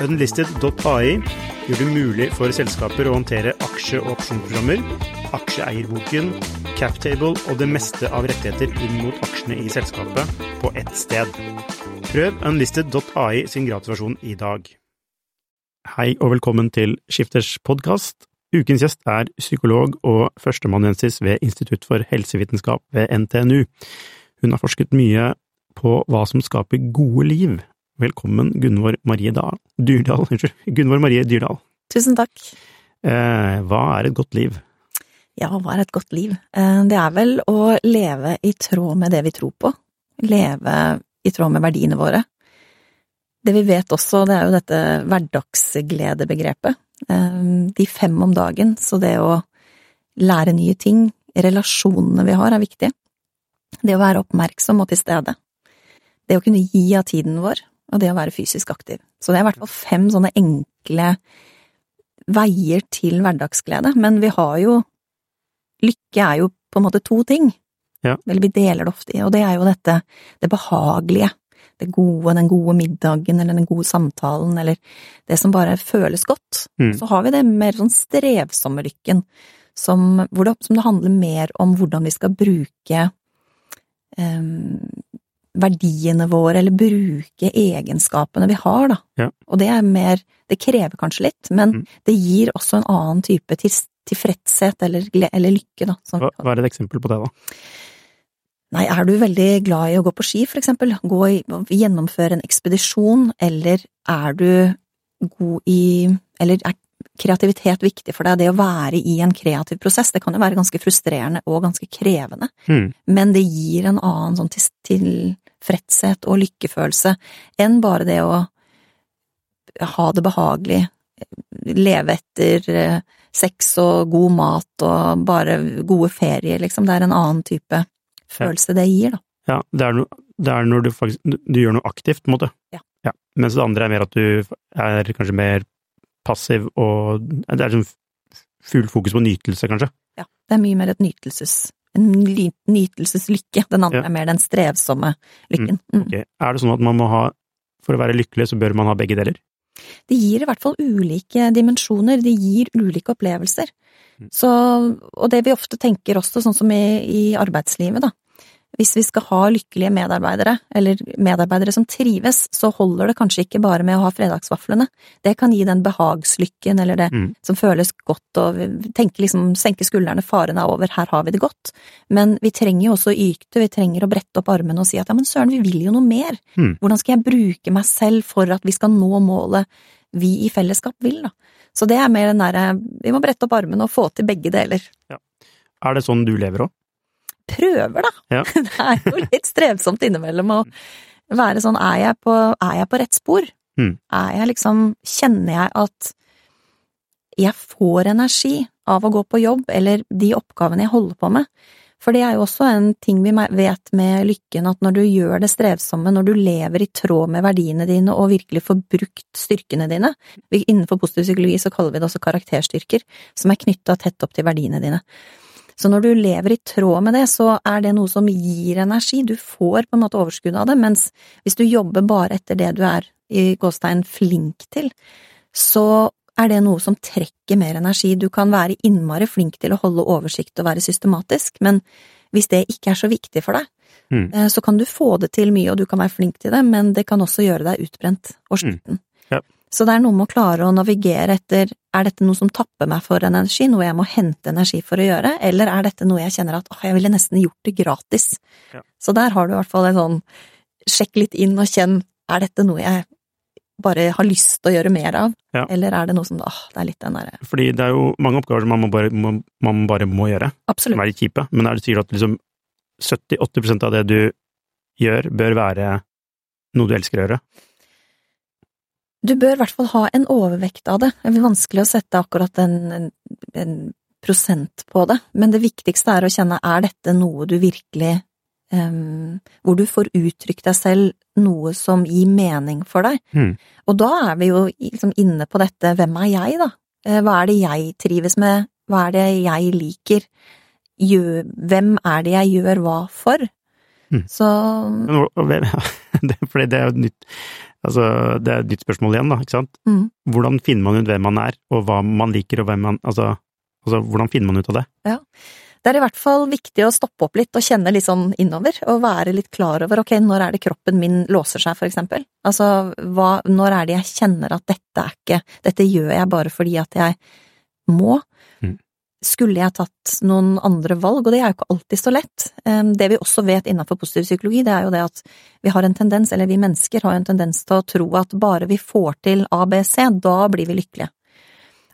Unlisted.ai gjør det mulig for selskaper å håndtere aksje- og opsjonsprogrammer, aksjeeierboken, captable og det meste av rettigheter inn mot aksjene i selskapet på ett sted. Prøv unlisted.ai sin gratulasjon i dag. Hei og velkommen til Skifters podkast. Ukens gjest er psykolog og førsteamanuensis ved Institutt for helsevitenskap ved NTNU. Hun har forsket mye på hva som skaper gode liv. Velkommen, Gunvor Marie Dahl. Dyrdal. Unnskyld. Gunvor Marie Dyrdal. Tusen takk. Eh, hva er et godt liv? Ja, hva er et godt liv? Eh, det er vel å leve i tråd med det vi tror på. Leve i tråd med verdiene våre. Det vi vet også, det er jo dette hverdagsgledebegrepet. Eh, de fem om dagen, så det å lære nye ting, relasjonene vi har, er viktig. Det å være oppmerksom og til stede. Det å kunne gi av tiden vår, og det å være fysisk aktiv. Så det er i hvert fall fem sånne enkle veier til hverdagsglede. Men vi har jo Lykke er jo på en måte to ting. Ja. Eller vi deler det ofte i, og det er jo dette det behagelige. Det gode, den gode middagen, eller den gode samtalen, eller det som bare føles godt. Mm. Så har vi det mer sånn strevsomme lykken, som, det, som det handler mer om hvordan vi skal bruke em, verdiene våre, eller bruke egenskapene vi har, da. Ja. Og det er mer Det krever kanskje litt, men Mm. det gir også en annen type til, tilfredshet eller, eller lykke, da. Hva, hva er et eksempel på det, da? Nei, er du veldig glad i å gå på ski, for eksempel? Gå i, gjennomføre en ekspedisjon, eller er du god i Eller er kreativitet viktig for deg? Det å være i en kreativ prosess, det kan jo være ganske frustrerende og ganske krevende, mm. men det gir en annen sånn til- tilfredshet og lykkefølelse enn bare det å ha det behagelig, leve etter eh, sex og god mat og bare gode ferier, liksom. Det er en annen type følelse det gir, da. Ja, det er, no, det er når du faktisk du, gjør noe aktivt, på en måte. Ja. Mens det andre er mer at du er kanskje mer passiv og Det er sånn full fokus på nytelse, kanskje. Ja, det er mye mer et nytelses... En ly- nytelseslykke. Den andre Ja. er mer den strevsomme lykken. Mm. Okay. Er det sånn at man må ha For å være lykkelig, så bør man ha begge deler? Det gir i hvert fall ulike dimensjoner, det gir ulike opplevelser. Mm. Så, og det vi ofte tenker også, sånn som i, i arbeidslivet, da. Hvis vi skal ha lykkelige medarbeidere, eller medarbeidere som trives, så holder det kanskje ikke bare med å ha fredagsvaflene. Det kan gi den behagslykken, eller det Mm. som føles godt, og tenke liksom, senke skuldrene, faren er over, her har vi det godt. Men vi trenger jo også å yte, vi trenger å brette opp armene og si at ja, men søren, vi vil jo noe mer. Mm. Hvordan skal jeg bruke meg selv for at vi skal nå målet vi i fellesskap vil, da? Så det er mer den derre, vi må brette opp armene og få til begge deler. Ja. Er det sånn du lever òg? Prøver, da! Ja. Det er jo litt strevsomt innimellom å være sånn, er jeg på, er jeg på rett spor? Mm. Er jeg liksom, kjenner jeg at jeg får energi av å gå på jobb, eller de oppgavene jeg holder på med? For det er jo også en ting vi vet med lykken, at når du gjør det strevsomme, når du lever i tråd med verdiene dine og virkelig får brukt styrkene dine Innenfor positiv psykologi så kaller vi det også karakterstyrker, som er knytta tett opp til verdiene dine. Så når du lever i tråd med det, så er det noe som gir energi, du får på en måte overskudd av det, mens hvis du jobber bare etter det du er i gåstegn flink til, så er det noe som trekker mer energi. Du kan være innmari flink til å holde oversikt og være systematisk, men hvis det ikke er så viktig for deg, Mm. eh, så kan du få det til mye, og du kan være flink til det, men det kan også gjøre deg utbrent og sliten. Ja. Så det er noe med å klare å navigere etter er dette noe som tapper meg for en energi, noe jeg må hente energi for å gjøre, eller er dette noe jeg kjenner at åh, jeg ville nesten gjort det gratis. Ja. Så der har du i hvert fall en sånn sjekk litt inn og kjenn er dette noe jeg bare har lyst til å gjøre mer av, Ja. eller er det noe som åh, det er litt den derre Fordi det er jo mange oppgaver som man, må bare, må, man bare må gjøre, Absolutt. være kjipe. Men er det sikkert at liksom 70-80% av det du gjør, bør være noe du elsker å gjøre? Du bør i hvert fall ha en overvekt av det. Det er vanskelig å sette akkurat en, en, en prosent på det, men det viktigste er å kjenne er dette noe du virkelig um, Hvor du får uttrykt deg selv noe som gir mening for deg. Mm. Og da er vi jo liksom inne på dette hvem er jeg, da? Eh, Hva er det jeg trives med? Hva er det jeg liker? Hvem er det jeg gjør hva for? Mm. Så Men det, det er jo nytt Altså, det er et nytt spørsmål igjen, da, ikke sant? mm. Hvordan finner man ut hvem man er, og hva man liker, og hvem man Altså, altså hvordan finner man ut av det? Det er i hvert fall viktig å stoppe opp litt og kjenne litt sånn innover, og være litt klar over ok, når er det kroppen min låser seg, for eksempel. Altså, hva, når er det jeg kjenner at dette er ikke, dette gjør jeg bare fordi at jeg må. Skulle jeg tatt noen andre valg, og det er jo ikke alltid så lett. Det vi også vet innenfor positiv psykologi, det er jo det at vi har en tendens, eller vi mennesker har en tendens til å tro at bare vi får til ABC, da blir vi lykkelige.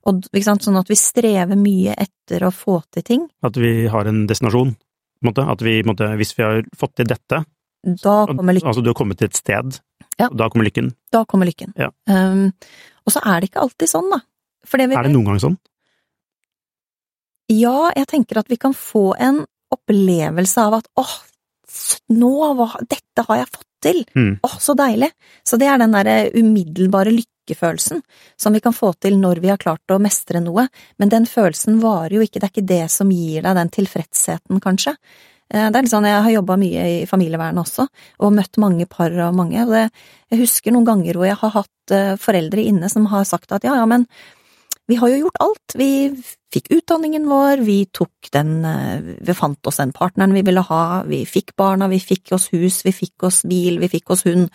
Og, sånn at vi strever mye etter å få til ting. At vi har en destinasjon, på en måte. At vi, måte, hvis vi har fått til dette, Da kommer lykken. altså du har kommet til et sted, Ja. da kommer lykken. Da kommer lykken. Ja. Um, og så er det ikke alltid sånn, da. Er det noen gang sånn? Ja, jeg tenker at vi kan få en opplevelse av at åh, nå, hva- dette har jeg fått til! Mm. Åh, så deilig! Så det er den derre umiddelbare lykkefølelsen som vi kan få til når vi har klart å mestre noe, men den følelsen varer jo ikke, det er ikke det som gir deg den tilfredsheten, kanskje. Eh, Det er litt sånn, Jeg har jobba mye i familievernet også, og møtt mange par og mange. og det, Jeg husker noen ganger hvor jeg har hatt eh, foreldre inne som har sagt at ja, ja, men vi har jo gjort alt. Vi fikk utdanningen vår, vi tok den eh, Vi fant oss den partneren vi ville ha, vi fikk barna, vi fikk oss hus, vi fikk oss bil, vi fikk oss hund.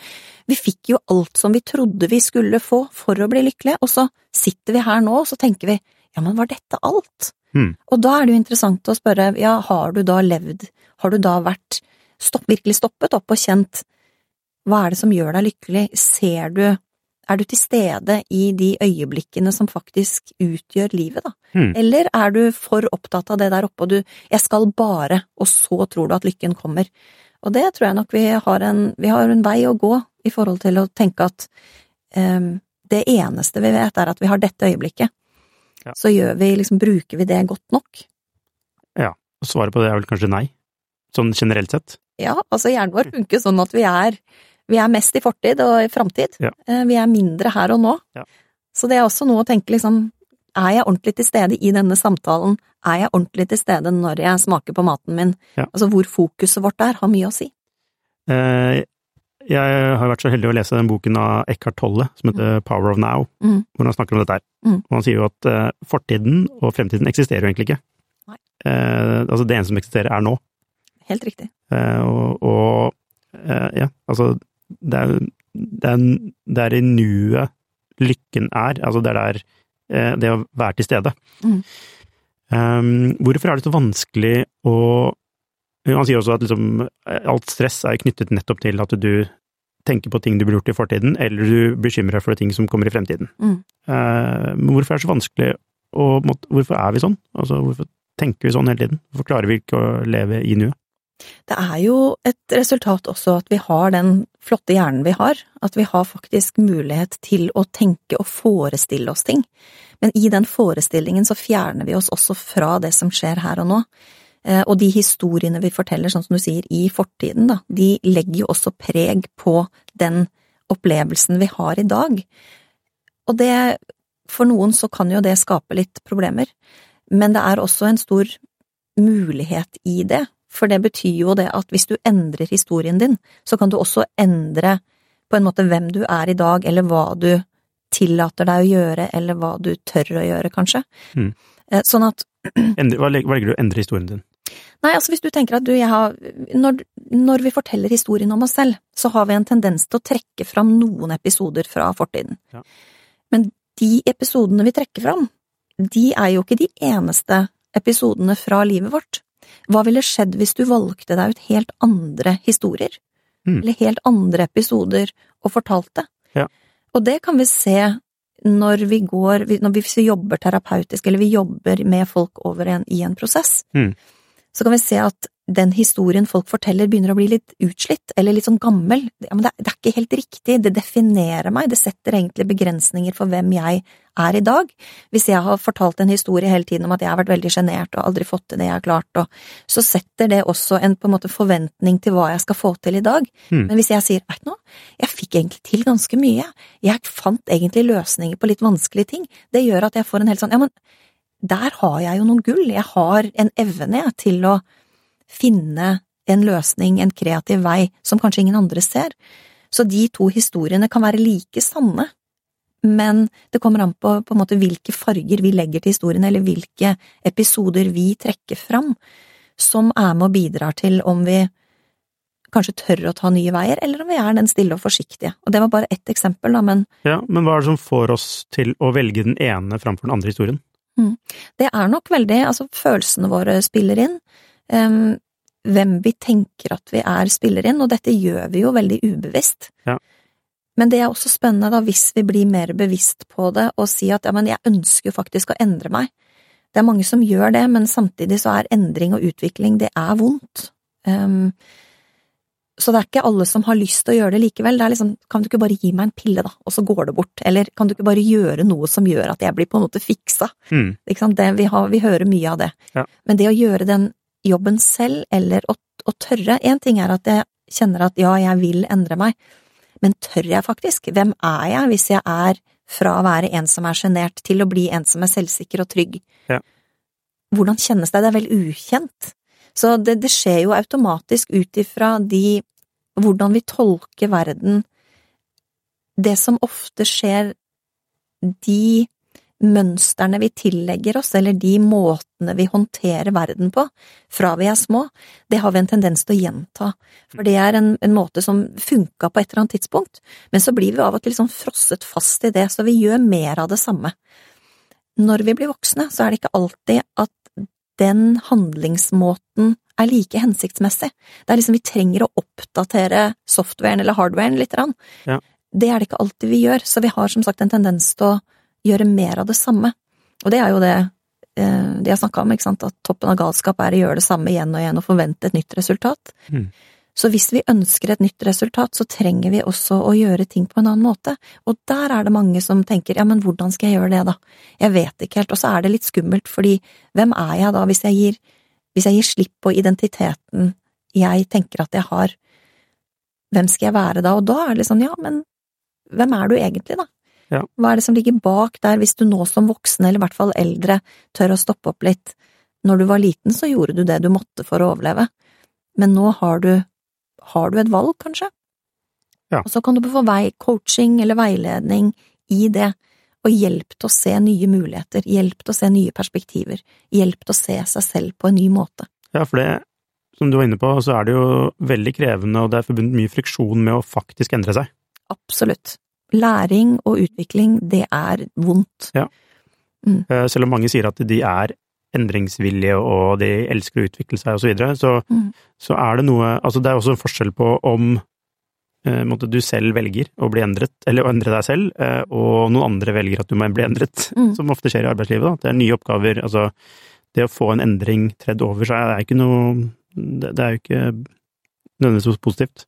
Vi fikk jo alt som vi trodde vi skulle få for å bli lykkelige, og så sitter vi her nå, og så tenker vi ja, men var dette alt? Mm. Og da er det jo interessant å spørre, ja, har du da levd, har du da vært stopp, virkelig stoppet opp og kjent hva er det som gjør deg lykkelig, ser du, er du til stede i de øyeblikkene som faktisk utgjør livet, da? Hmm. Eller er du for opptatt av det der oppe og du, jeg skal bare, og så tror du at lykken kommer? Og det tror jeg nok vi har en, vi har en vei å gå i forhold til å tenke at um, det eneste vi vet er at vi har dette øyeblikket. Ja. Så gjør vi, liksom, bruker vi det godt nok? Ja. svaret på det er vel kanskje nei, sånn generelt sett. Ja, altså hjernen vår funker sånn at vi er, vi er mest i fortid og i framtid. Ja. Eh, Vi er mindre her og nå. Ja. Så det er også noe å tenke liksom, er jeg ordentlig til stede i denne samtalen? Er jeg ordentlig til stede når jeg smaker på maten min? Ja. Altså hvor fokuset vårt er, har mye å si. Eh, jeg har vært så heldig å lese den boken av Eckhart Tolle som heter Power of Now, Mm. hvor han snakker om dette her. Mm. Og han sier jo at eh, fortiden og fremtiden eksisterer jo egentlig ikke. Eh, altså det eneste som eksisterer, er nå. Helt riktig. Eh, og og ja, altså det er, det er, det er i nuet lykken er, altså det er der eh, det å være til stede. Mm. Um, hvorfor er det så vanskelig å Han sier også at liksom, alt stress er knyttet nettopp til at du tenker på ting du blir gjort i fortiden, eller du bekymrer deg for ting som kommer i fremtiden. Mm. Uh, hvorfor er det så vanskelig å Hvorfor er vi sånn? Altså, hvorfor tenker vi sånn hele tiden? Hvorfor klarer vi ikke å leve i nuet? Det er jo et resultat også at vi har den flotte hjernen vi har, at vi har faktisk mulighet til å tenke og forestille oss ting. Men i den forestillingen så fjerner vi oss også fra det som skjer her og nå. Eh, Og de historiene vi forteller, sånn som du sier, i fortiden, da, de legger jo også preg på den opplevelsen vi har i dag. Og det, for noen så kan jo det skape litt problemer, men det er også en stor mulighet i det. For det betyr jo det at hvis du endrer historien din, så kan du også endre på en måte hvem du er i dag, eller hva du tillater deg å gjøre, eller hva du tør å gjøre, kanskje. Mm. Eh, Sånn at hva legger du å endre historien din? Nei, altså hvis du tenker at du, jeg har når, når vi forteller historien om oss selv, så har vi en tendens til å trekke fram noen episoder fra fortiden. Ja. Men de episodene vi trekker fram, de er jo ikke de eneste episodene fra livet vårt. Hva ville skjedd hvis du valgte deg ut helt andre historier? Mm. Eller helt andre episoder og fortalte? Ja. Og det kan vi se når vi går, når vi, hvis vi jobber terapeutisk, eller vi jobber med folk over en, i en prosess Mm. Så kan vi se at den historien folk forteller begynner å bli litt utslitt, eller litt sånn gammel. Ja, men det, det, er ikke helt riktig, det definerer meg, det setter egentlig begrensninger for hvem jeg er i dag. Hvis jeg har fortalt en historie hele tiden om at jeg har vært veldig sjenert og aldri fått til det jeg har klart, og så setter det også en på en måte forventning til hva jeg skal få til i dag. Mm. Men hvis jeg sier veit du noe, jeg fikk egentlig til ganske mye, jeg fant egentlig løsninger på litt vanskelige ting, det gjør at jeg får en helt sånn ja, men der har jeg jo noen gull, jeg har en evne til å finne en løsning, en kreativ vei, som kanskje ingen andre ser. Så de to historiene kan være like sanne, men det kommer an på, på måte hvilke farger vi legger til historiene, eller hvilke episoder vi trekker fram, som er med og bidrar til om vi kanskje tør å ta nye veier, eller om vi er den stille og forsiktige. Og det var bare ett eksempel, da, men Ja, men hva er det som får oss til å velge den ene framfor den andre historien? Det er nok veldig, altså følelsene våre spiller inn, Um, hvem vi tenker at vi er spiller inn, og dette gjør vi jo veldig ubevisst. Ja. Men det er også spennende da, hvis vi blir mer bevisst på det og sier at ja, men jeg ønsker jo faktisk å endre meg. Det er mange som gjør det, men samtidig så er endring og utvikling, det er vondt. Em, så det er ikke alle som har lyst til å gjøre det likevel. Det er liksom, kan du ikke bare gi meg en pille, da, og så går det bort? Eller kan du ikke bare gjøre noe som gjør at jeg blir på en måte fiksa? Mm. Ikke sant? Det, vi, har, vi hører mye av det. Ja. Men det å gjøre den jobben selv, eller å, å tørre En ting er at jeg kjenner at ja, jeg vil endre meg, men tør jeg faktisk? Hvem er jeg hvis jeg er fra å være en som er sjenert, til å bli en som er selvsikker og trygg? Ja. Hvordan kjennes det? Det er vel ukjent. Så det, det skjer jo automatisk ut ifra de hvordan vi tolker verden. Det som ofte skjer, de mønstrene vi tillegger oss, eller de måtene vi håndterer verden på fra vi er små, det har vi en tendens til å gjenta, for det er en, en måte som funka på et eller annet tidspunkt, men så blir vi av og til sånn frosset fast i det, så vi gjør mer av det samme. Når vi blir voksne, så er det ikke alltid at den handlingsmåten er like hensiktsmessig. Det er liksom vi trenger å oppdatere softwaren eller hardwaren litt. grann. Ja. Det er det ikke alltid vi gjør, så vi har som sagt en tendens til å gjøre mer av det samme. Og det er jo det eh, de har snakka om, ikke sant, at toppen av galskap er å gjøre det samme igjen og igjen og forvente et nytt resultat. Mm. Så hvis vi ønsker et nytt resultat, så trenger vi også å gjøre ting på en annen måte. Og der er det mange som tenker ja, men hvordan skal jeg gjøre det, da? Jeg vet ikke helt. Og så er det litt skummelt, fordi hvem er jeg da, hvis jeg gir, hvis jeg gir slipp på identiteten jeg tenker at jeg har? Hvem skal jeg være da? Og da er det sånn, ja, men hvem er du egentlig, da? Ja. Hva er det som ligger bak der, hvis du nå som voksen, eller i hvert fall eldre, tør å stoppe opp litt? Når du var liten, så gjorde du det du måtte for å overleve, men nå har du, har du et valg, kanskje? Ja. Og så kan du få vei, coaching eller veiledning i det, og hjelp til å se nye muligheter, hjelp til å se nye perspektiver, hjelp til å se seg selv på en ny måte. Ja, for det, som du var inne på, så er det jo veldig krevende, og det er forbundet mye friksjon med å faktisk endre seg. Absolutt. Læring og utvikling, det er vondt. Eh, Selv om mange sier at de er endringsvillige og de elsker å utvikle seg og så videre, så, Mm. så er det noe Altså, det er også en forskjell på om eh, måtte du selv velger å bli endret, eller å endre deg selv, eh, og noen andre velger at du må bli endret, Mm. som ofte skjer i arbeidslivet. Da. Det er nye oppgaver. Altså, det å få en endring tredd over seg, det er ikke noe Det, det er jo ikke nødvendigvis positivt.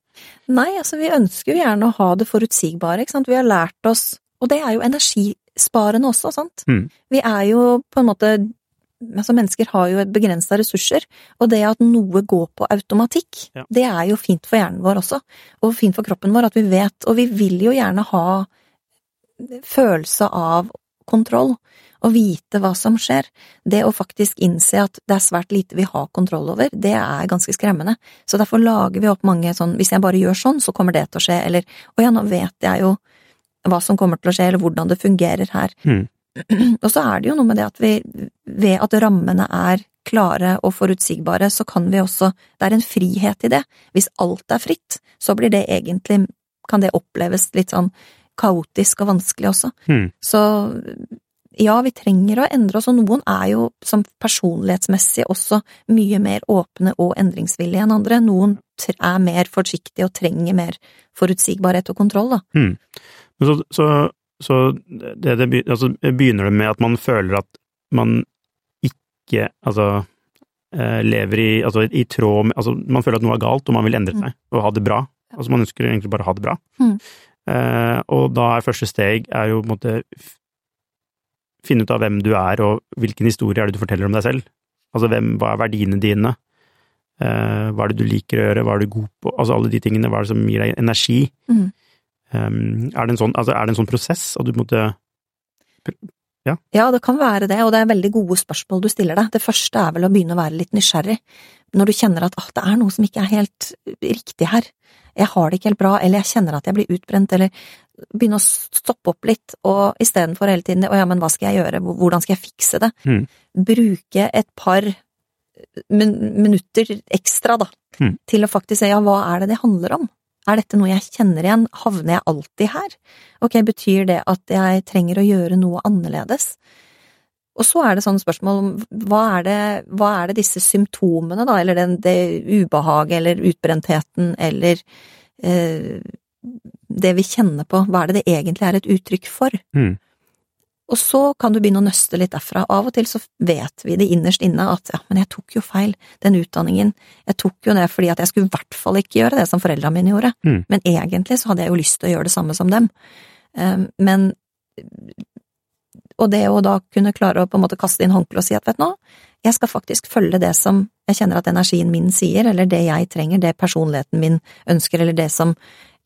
Nei, altså vi ønsker jo gjerne å ha det forutsigbare, ikke sant. Vi har lært oss, og det er jo energisparende også, sant. Mm. Vi er jo på en måte Altså, mennesker har jo begrensa ressurser, og det at noe går på automatikk, Ja. det er jo fint for hjernen vår også, og fint for kroppen vår at vi vet, og vi vil jo gjerne ha følelse av kontroll, og vite hva som skjer. Det å faktisk innse at det er svært lite vi har kontroll over, det er ganske skremmende. Så derfor lager vi opp mange sånn hvis jeg bare gjør sånn, så kommer det til å skje, eller å ja, nå vet jeg jo hva som kommer til å skje, eller hvordan det fungerer her. Mm. Og så er det jo noe med det at vi, ved at rammene er klare og forutsigbare, så kan vi også Det er en frihet i det. Hvis alt er fritt, så blir det egentlig Kan det oppleves litt sånn kaotisk og vanskelig også. Hmm. Så ja, vi trenger å endre oss, og noen er jo som personlighetsmessig også mye mer åpne og endringsvillige enn andre. Noen er mer forsiktige og trenger mer forutsigbarhet og kontroll, da. Hmm. Så, så, så det, det, altså, begynner det med at man føler at man ikke Altså eh, lever i, altså, i tråd med Altså, man føler at noe er galt, og man vil endre seg og ha det bra. Altså, man ønsker egentlig bare å ha det bra. Mm. Eh, og da er første steg er jo på en måte finne ut av hvem du er, og hvilken historie er det du forteller om deg selv. Altså, hvem, hva er verdiene dine? Eh, hva er det du liker å gjøre, hva er du god på? Altså, alle de tingene, hva er det som gir deg energi? Mm. Um, er, det en sånn, altså, er det en sånn prosess at du måtte ja. Ja, det kan være det, og det er veldig gode spørsmål du stiller deg. Det første er vel å begynne å være litt nysgjerrig. Når du kjenner at ah, det er noe som ikke er helt riktig her, jeg har det ikke helt bra, eller jeg kjenner at jeg blir utbrent, eller begynne å stoppe opp litt, og istedenfor hele tiden å ja, men hva skal jeg gjøre, hvordan skal jeg fikse det, Mm. bruke et par min minutter ekstra, da, Mm. til å faktisk se ja, hva er det det handler om? Er dette noe jeg kjenner igjen? Havner jeg alltid her? Ok, betyr det at jeg trenger å gjøre noe annerledes? Og så er det sånn spørsmål om hva er det, hva er det disse symptomene, da, eller den, det ubehaget eller utbrentheten eller eh, det vi kjenner på, hva er det det egentlig er et uttrykk for? Mm. Og så kan du begynne å nøste litt derfra. Av og til så vet vi det innerst inne at ja, men jeg tok jo feil, den utdanningen, jeg tok jo det fordi at jeg skulle i hvert fall ikke gjøre det som foreldra mine gjorde, Mm. men egentlig så hadde jeg jo lyst til å gjøre det samme som dem. Um, men og det å da kunne klare å på en måte kaste inn håndkleet og si at vet du nå, jeg skal faktisk følge det som jeg kjenner at energien min sier, eller det jeg trenger, det personligheten min ønsker, eller det som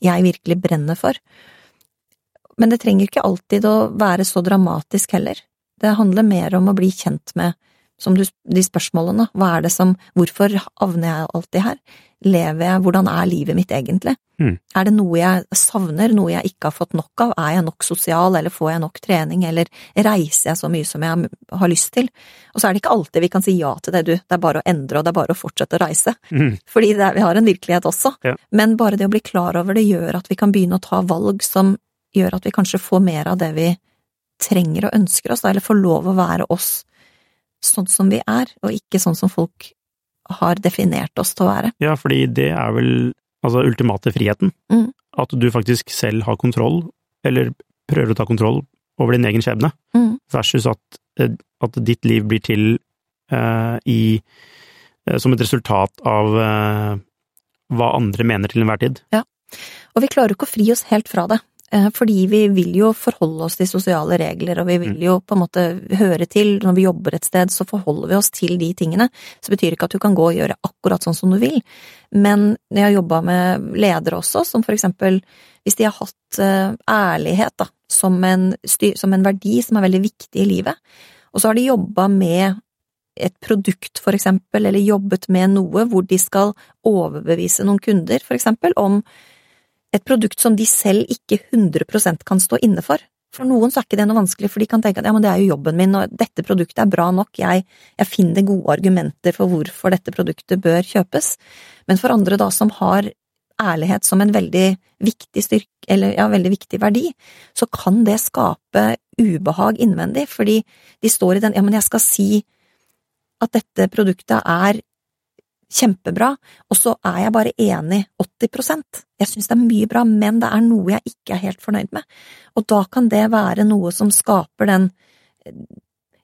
jeg virkelig brenner for. Men det trenger ikke alltid å være så dramatisk heller. Det handler mer om å bli kjent med som du, de spørsmålene. Hva er det som Hvorfor havner jeg alltid her? Lever jeg Hvordan er livet mitt egentlig? Mm. Er det noe jeg savner, noe jeg ikke har fått nok av? Er jeg nok sosial, eller får jeg nok trening, eller reiser jeg så mye som jeg har lyst til? Og så er det ikke alltid vi kan si ja til det, du, det er bare å endre, og det er bare å fortsette å reise. Mm. Fordi det er, vi har en virkelighet også. Ja. Men bare det å bli klar over det gjør at vi kan begynne å ta valg som gjør at vi kanskje får mer av det vi trenger og ønsker oss, eller får lov å være oss sånn som vi er, og ikke sånn som folk har definert oss til å være. Ja, fordi det er vel altså ultimate friheten. Mm. At du faktisk selv har kontroll, eller prøver å ta kontroll over din egen skjebne, Mm. versus at, eh, at ditt liv blir til eh, i eh, som et resultat av eh, hva andre mener til enhver tid. Og vi klarer jo ikke å fri oss helt fra det, fordi vi vil jo forholde oss til sosiale regler, og vi vil jo på en måte høre til, når vi jobber et sted, så forholder vi oss til de tingene. Så betyr ikke at du kan gå og gjøre akkurat sånn som du vil, men jeg har jobba med ledere også, som for eksempel hvis de har hatt eh, ærlighet da, som en, som en verdi som er veldig viktig i livet, og så har de jobba med et produkt, for eksempel, eller jobbet med noe hvor de skal overbevise noen kunder, for eksempel, om et produkt som de selv ikke 100% kan stå inne for. For noen så er ikke det noe vanskelig, for de kan tenke at ja, men det er jo jobben min, og dette produktet er bra nok, jeg, jeg finner gode argumenter for hvorfor dette produktet bør kjøpes. Men for andre da, som har ærlighet som en veldig viktig styrke, eller ja, veldig viktig verdi, så kan det skape ubehag innvendig, fordi de står i den ja, men jeg skal si at dette produktet er kjempebra, og så er jeg bare enig 80% Jeg synes det er mye bra, men det er noe jeg ikke er helt fornøyd med. Og da kan det være noe som skaper den eh,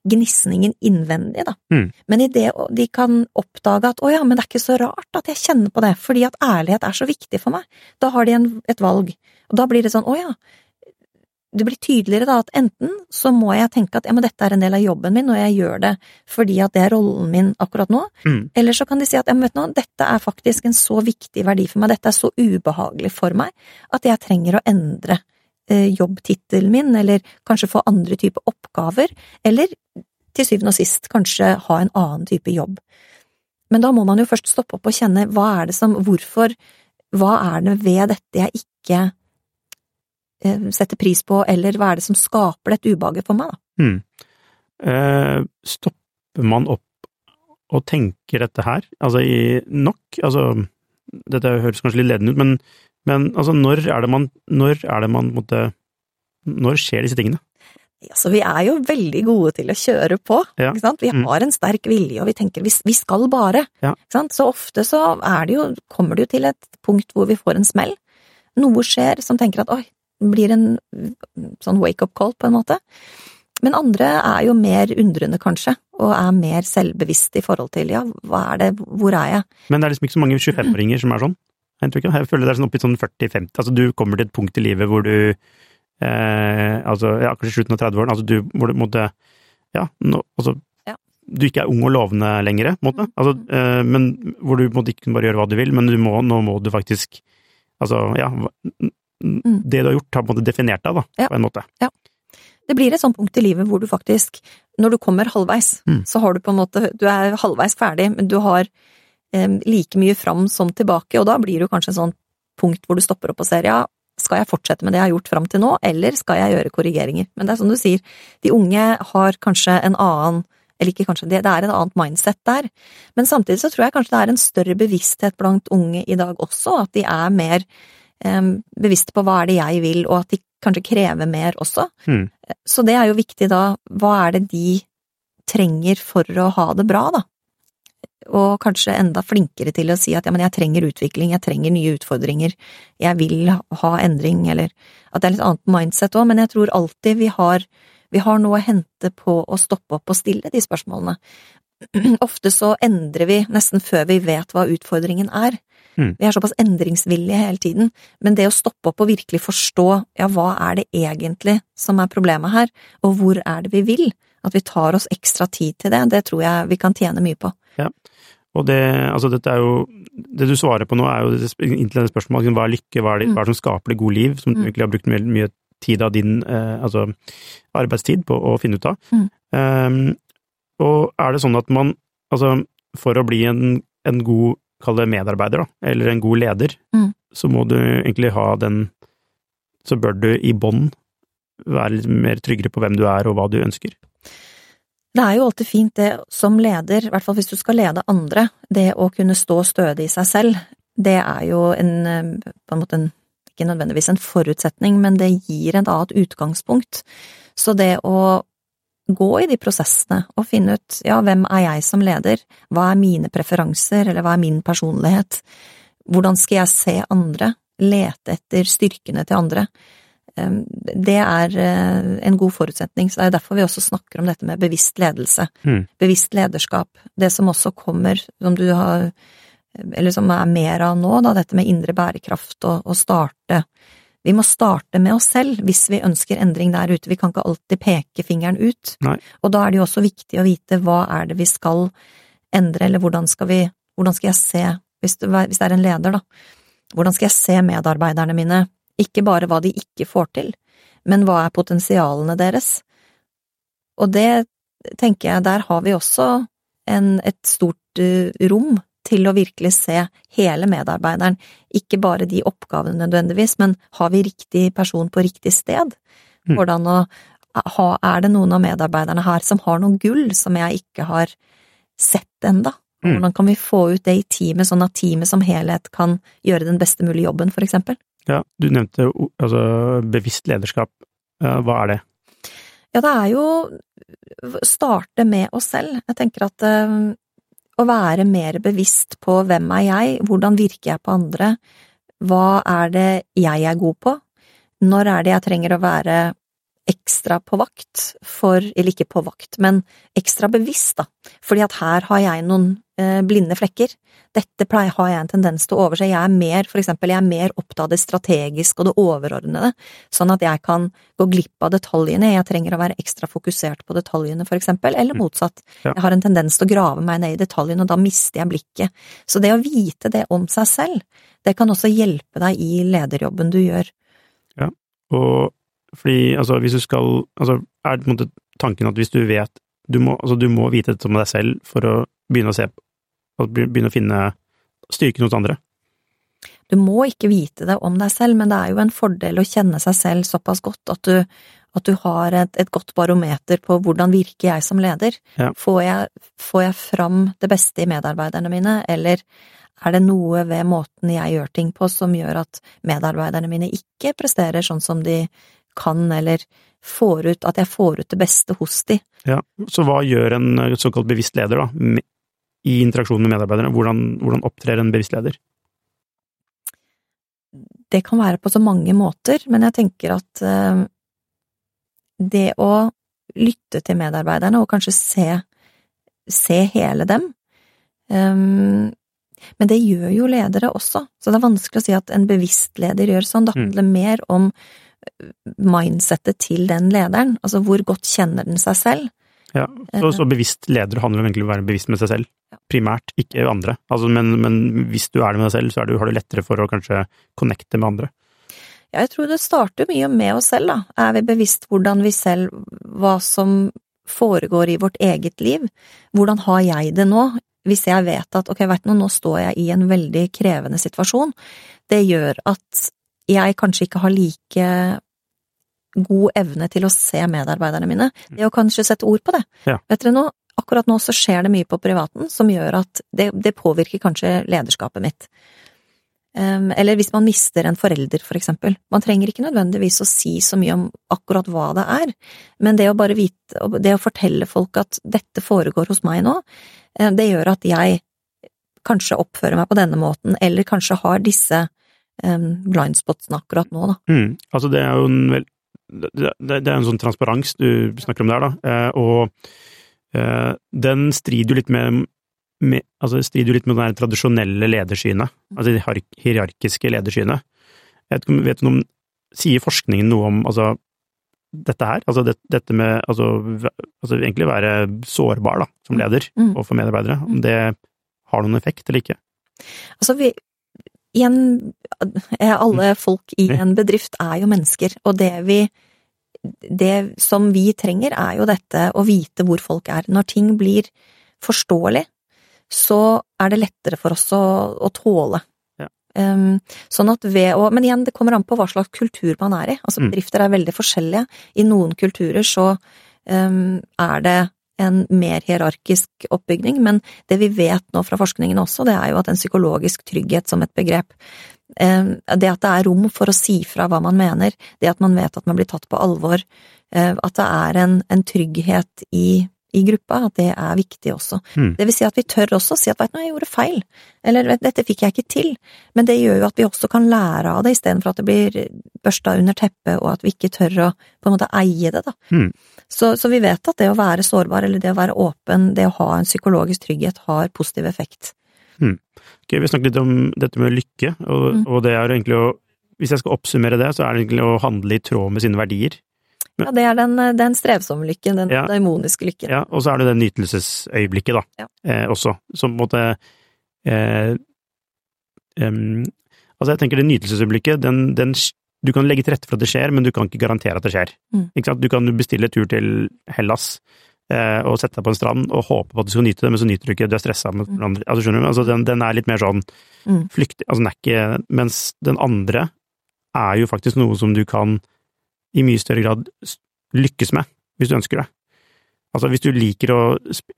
gnisningen innvendig, da. Mm. Men i det de kan oppdage at å ja, men det er ikke så rart at jeg kjenner på det, fordi at ærlighet er så viktig for meg, da har de en, et valg. Og da blir det sånn å ja, det blir tydeligere da at enten så må jeg tenke at ja, men dette er en del av jobben min, og jeg gjør det fordi at det er rollen min akkurat nå, Mm. eller så kan de si at ja, men vet du noe, dette er faktisk en så viktig verdi for meg, dette er så ubehagelig for meg at jeg trenger å endre eh, jobbtittelen min, eller kanskje få andre typer oppgaver, eller til syvende og sist kanskje ha en annen type jobb. Men da må man jo først stoppe opp og kjenne hva er det som, hvorfor, hva er det ved dette jeg ikke setter pris på, eller hva er det som skaper dette ubehaget for meg, da? Mm. Eh, stopper man opp og tenker dette her, altså i nok, altså dette høres kanskje litt ledende ut, men, men altså når er det man, når er det man måtte, når skjer disse tingene? Altså, vi er jo veldig gode til å kjøre på, Ja. ikke sant? Vi Mm. har en sterk vilje, og vi tenker vi, vi skal bare, Ja. ikke sant? Så ofte så er det jo, kommer det jo til et punkt hvor vi får en smell. Noe skjer som tenker at oi, blir en sånn wake-up call, på en måte. Men andre er jo mer undrende, kanskje, og er mer selvbevisste i forhold til ja, hva er det, hvor er jeg? Men det er liksom ikke så mange 25-åringer som er sånn? Jeg føler det er sånn oppi sånn 40-50, altså du kommer til et punkt i livet hvor du eh, altså, ja, kanskje slutten av 30-årene, altså du hvor du måtte ja, nå, altså Ja. du ikke er ung og lovende lenger, på en måte, altså, eh, men hvor du på en måte ikke kan bare gjøre hva du vil, men du må, nå må du faktisk Altså, ja, hva- det du har gjort har på en måte definert deg, da, Ja. på en måte. Det blir et sånt punkt i livet hvor du faktisk, når du kommer halvveis, Mm. så har du på en måte, du er halvveis ferdig, men du har eh, like mye fram som tilbake, og da blir jo kanskje et sånt punkt hvor du stopper opp og ser, ja, skal jeg fortsette med det jeg har gjort fram til nå, eller skal jeg gjøre korrigeringer? Men det er som du sier, de unge har kanskje en annen eller ikke kanskje, det, det er et annet mindset der, men samtidig så tror jeg kanskje det er en større bevissthet blant unge i dag også, at de er mer bevisste på hva er det jeg vil, og at de kanskje krever mer også. Mm. Så det er jo viktig da, hva er det de trenger for å ha det bra, da? Og kanskje enda flinkere til å si at ja, men jeg trenger utvikling, jeg trenger nye utfordringer, jeg vil ha endring, eller at det er litt annet mindset òg, men jeg tror alltid vi har, vi har noe å hente på å stoppe opp og stille de spørsmålene. Ofte så endrer vi nesten før vi vet hva utfordringen er. Mm. Vi er såpass endringsvillige hele tiden, men det å stoppe opp og virkelig forstå ja, hva er det egentlig som er problemet her, og hvor er det vi vil, at vi tar oss ekstra tid til det, det tror jeg vi kan tjene mye på. Ja. Og det, altså dette er jo, det du svarer på nå er jo inntil denne spørsmålet, hva er lykke, hva er, det, hva er det som skaper det gode liv, som du Mm. egentlig har brukt mye, mye tid av din eh, altså, arbeidstid på å finne ut av. Mm. Um, og er det sånn at man, altså for å bli en, en god, kall det medarbeider, da, eller en god leder, Mm. så må du egentlig ha den, så bør du i bånn være litt mer tryggere på hvem du er og hva du ønsker. Det er jo alltid fint det som leder, i hvert fall hvis du skal lede andre, det å kunne stå stødig i seg selv, det er jo en, eh, på en måte en, ikke nødvendigvis en forutsetning, men det gir et annet utgangspunkt. Så det å gå i de prosessene og finne ut ja, hvem er jeg som leder, hva er mine preferanser, eller hva er min personlighet, hvordan skal jeg se andre, lete etter styrkene til andre, eh, det er eh, en god forutsetning, så det er derfor vi også snakker om dette med bevisst ledelse, Mm. bevisst lederskap, det som også kommer, som du har, eller som er mer av nå, da, dette med indre bærekraft og, og starte vi må starte med oss selv hvis vi ønsker endring der ute, vi kan ikke alltid peke fingeren ut. Nei. Og da er det jo også viktig å vite hva er det vi skal endre, eller hvordan skal vi, hvordan skal jeg se, hvis det, hvis det er en leder, da, hvordan skal jeg se medarbeiderne mine, ikke bare hva de ikke får til, men hva er potensialene deres? Og det tenker jeg, der har vi også en, et stort uh, rom til å virkelig se hele medarbeideren, ikke bare de oppgavene nødvendigvis, men har vi riktig person på riktig sted? Mm. Hvordan å ha, er det noen av medarbeiderne her som har noe gull som jeg ikke har sett enda? Mm. Hvordan kan vi få ut det i teamet, sånn at teamet som helhet kan gjøre den beste mulige jobben, for eksempel? Ja, du nevnte altså, bevisst lederskap. Hva er det? Ja, det er jo starte med oss selv. Jeg tenker at eh, å være mer bevisst på hvem er jeg, hvordan virker jeg på andre, hva er det jeg er god på, når er det jeg trenger å være ekstra på vakt for, eller ikke på vakt, men ekstra bevisst, da, fordi at her har jeg noen eh, blinde flekker. Dette pleier, har jeg en tendens til å overse. Jeg er mer, for eksempel, jeg er mer opptatt av det strategiske og det overordnede, sånn at jeg kan gå glipp av detaljene. Jeg trenger å være ekstra fokusert på detaljene, for eksempel, eller Mm. motsatt. Jeg har en tendens til å grave meg ned i detaljene, og da mister jeg blikket. Så det å vite det om seg selv, det kan også hjelpe deg i lederjobben du gjør. Ja, Og fordi, altså, hvis du skal Altså, er det på en måte tanken at hvis du vet Du må, altså, du må vite dette om deg selv for å begynne å se Begynne å finne styrken hos andre. Du må ikke vite det om deg selv, men det er jo en fordel å kjenne seg selv såpass godt at du, at du har et, et godt barometer på hvordan virker jeg som leder. Ja. Får, jeg, får jeg fram det beste i medarbeiderne mine, eller er det noe ved måten jeg gjør ting på som gjør at medarbeiderne mine ikke presterer sånn som de kan, eller får ut, at jeg får ut det beste hos de? Ja. Så hva gjør en eh, såkalt bevisst leder, da, i interaksjonen med medarbeiderne? Hvordan, hvordan opptrer en bevisst leder? det kan være på så mange måter, men jeg tenker at eh, det å lytte til medarbeiderne og kanskje se, se hele dem. Um, men det gjør jo ledere også, så det er vanskelig å si at en bevisst leder gjør sånn. Det handler mm. mer om eh, mindsettet til den lederen, altså hvor godt kjenner den seg selv. Ja, så, så bevisst leder handler om egentlig å være bevisst med seg selv, primært, ikke andre. Altså, men, men, hvis du er det med deg selv, så du, har du lettere for å kanskje connecte med andre. Ja, jeg tror det starter mye med oss selv, da. Er vi bevisst hvordan vi selv, hva som foregår i vårt eget liv? Hvordan har jeg det nå? Hvis jeg vet at ok, vet du, nå står jeg i en veldig krevende situasjon, det gjør at jeg kanskje ikke har like god evne til å se medarbeiderne mine. Det å kanskje sette ord på det. Ja. Vet dere nå, akkurat nå så skjer det mye på privaten som gjør at det, det påvirker kanskje lederskapet mitt. Um, eller hvis man mister en forelder, for eksempel. Man trenger ikke nødvendigvis å si så mye om akkurat hva det er, men det å bare vite, det å fortelle folk at dette foregår hos meg nå, uh, det gjør at jeg kanskje oppfører meg på denne måten, eller kanskje har disse um, blindspotsene akkurat nå, da. Mm, altså det er jo en vel, det, det, er en sånn transparens du snakker om der, da, uh, og eh, den strider jo litt med med, altså strider jo litt med det tradisjonelle ledersynet, altså det hierarkiske ledersynet. Jeg vet, vet du om Sier forskningen noe om altså, dette her? Altså det, dette med altså, altså, egentlig være sårbar da, som leder mm. for medarbeidere. Om det har noen effekt eller ikke? Altså vi en, Alle mm. folk i en bedrift er jo mennesker, og det vi det som vi trenger, er jo dette å vite hvor folk er. Når ting blir forståelig, så er det lettere for oss å, å tåle. Ja. Um, sånn at ved å Men igjen, det kommer an på hva slags kultur man er i. Altså, mm. bedrifter er veldig forskjellige. I noen kulturer så um, er det en mer hierarkisk oppbygning, men det vi vet nå fra forskningen også, det er jo at en psykologisk trygghet som et begrep um, det at det er rom for å si fra hva man mener, det at man vet at man blir tatt på alvor, uh, at det er en, en trygghet i i gruppa, at det er viktig også. Mm. Det vil si at vi tør også å si at veit du, jeg gjorde feil, eller dette fikk jeg ikke til, men det gjør jo at vi også kan lære av det, istedenfor at det blir børsta under teppet, og at vi ikke tør å på en måte eie det, da. Mm. Så, så, vi vet at det å være sårbar, eller det å være åpen, det å ha en psykologisk trygghet, har positiv effekt. Mm. Okay, vi snakket litt om dette med lykke, og, mm. og det er egentlig å hvis jeg skal oppsummere det, så er det egentlig å handle i tråd med sine verdier. Ja, det er den, den strevsomme lykken, den ja, daimoniske lykken. Ja, og så er det det nytelsesøyeblikket, da, ja. eh, også, som på en måte eh, um, Altså, jeg tenker det nytelsesøyeblikket, den, den, Du kan legge til rette for at det skjer, men du kan ikke garantere at det skjer. Mm. Du kan bestille tur til Hellas eh, og sette deg på en strand og håpe på at du skal nyte det, men så nyter du ikke, du er stressa med mm. andre Altså, skjønner du? Altså, den, den, er litt mer sånn mm. flyktig, altså den er ikke Mens den andre er jo faktisk noe som du kan i mye større grad lykkes med, hvis du ønsker det. Altså, hvis du liker å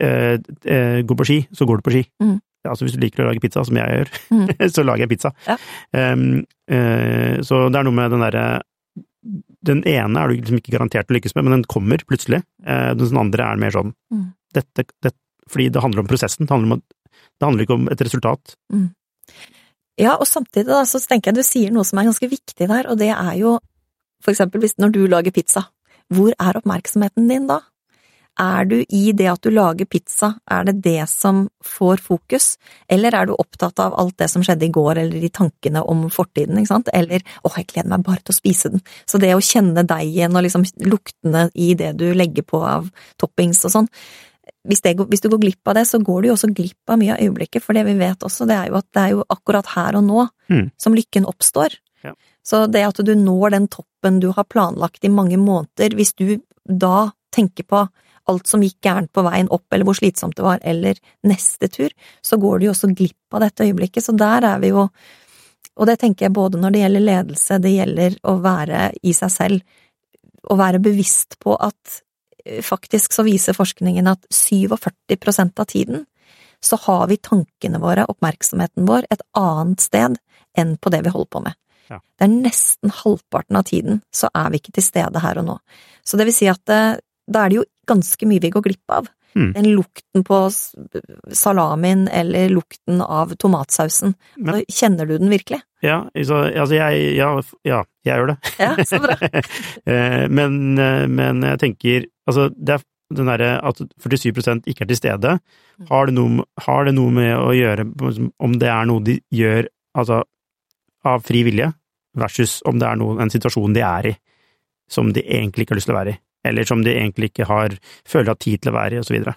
eh, eh, gå på ski, så går du på ski. Mm. Altså, hvis du liker å lage pizza, som jeg gjør, mm. så lager jeg pizza. Ja. Um, uh, så det er noe med den derre Den ene er du liksom ikke garantert å lykkes med, men den kommer plutselig. Uh, den andre er mer sånn mm. dette, dette, Fordi det handler om prosessen, det handler, om, det handler ikke om et resultat. Mm. Ja, og samtidig da, så tenker jeg du sier noe som er ganske viktig der, og det er jo for eksempel hvis når du lager pizza, hvor er oppmerksomheten din da? Er du i det at du lager pizza, er det det som får fokus, eller er du opptatt av alt det som skjedde i går, eller de tankene om fortiden, ikke sant, eller åh, jeg gleder meg bare til å spise den, så det å kjenne deigen og liksom luktene i det du legger på av toppings og sånn, hvis, det, hvis, du går glipp av det, så går du jo også glipp av mye av øyeblikket, for det vi vet også, det er jo at det er jo akkurat her og nå mm. som lykken oppstår. Ja. Så det at du når den toppen du har planlagt i mange måneder, hvis du da tenker på alt som gikk gærent på veien opp, eller hvor slitsomt det var, eller neste tur, så går du jo også glipp av dette øyeblikket. Så der er vi jo Og det tenker jeg både når det gjelder ledelse, det gjelder å være i seg selv, å være bevisst på at eh, faktisk så viser forskningen at 47% av tiden så har vi tankene våre, oppmerksomheten vår, et annet sted enn på det vi holder på med. Ja. Det er nesten halvparten av tiden så er vi ikke til stede her og nå. Så det vil si at eh, da er det jo ganske mye vi går glipp av. Mm. Den lukten på salamin salamien eller lukten av tomatsausen. Men- Kjenner du den virkelig? Ja, så, altså jeg Ja, ja jeg gjør det. Ja, så bra. Eh, men, eh, men jeg tenker Altså, det er den derre at 47% ikke er til stede, har det, noe, har det noe med å gjøre om det er noe de gjør altså av fri vilje, versus om det er noe, en situasjon de er i som de egentlig ikke har lyst til å være i, eller som de egentlig ikke har føler at tid til å være i, videre.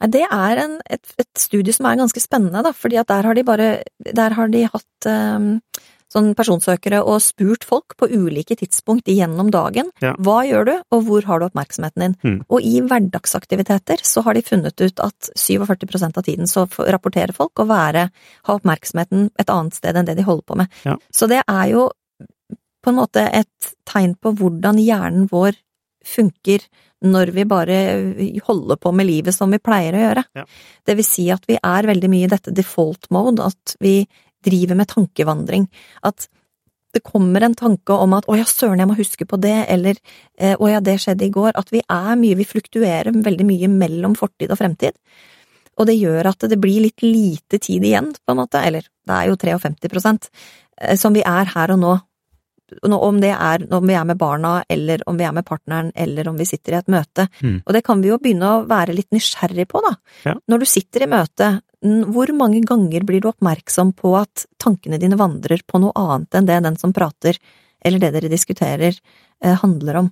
Nei, det er en, et, et studie som er ganske spennende, da, fordi at der har de bare Der har de hatt um, sånn personsøkere og spurt folk på ulike tidspunkt gjennom dagen. Ja. Hva gjør du, og hvor har du oppmerksomheten din? Mm. Og i hverdagsaktiviteter så har de funnet ut at 47% av tiden så rapporterer folk å være, ha oppmerksomheten et annet sted enn det de holder på med. Ja. Så det er jo på en måte et tegn på hvordan hjernen vår funker når vi bare holder på med livet som vi pleier å gjøre. Ja. Det vil si at vi er veldig mye i dette default mode, at vi driver med tankevandring. At det kommer en tanke om at 'å ja, søren, jeg må huske på det', eller 'å ja, det skjedde i går'. At vi er mye, vi fluktuerer veldig mye mellom fortid og fremtid. Og det gjør at det blir litt lite tid igjen, på en måte, eller det er jo 53 eh, som vi er her og nå. Om det er om vi er med barna, eller om vi er med partneren, eller om vi sitter i et møte. Mm. Og det kan vi jo begynne å være litt nysgjerrig på, da. Ja. Når du sitter i møte, hvor mange ganger blir du oppmerksom på at tankene dine vandrer på noe annet enn det den som prater, eller det dere diskuterer, eh, handler om?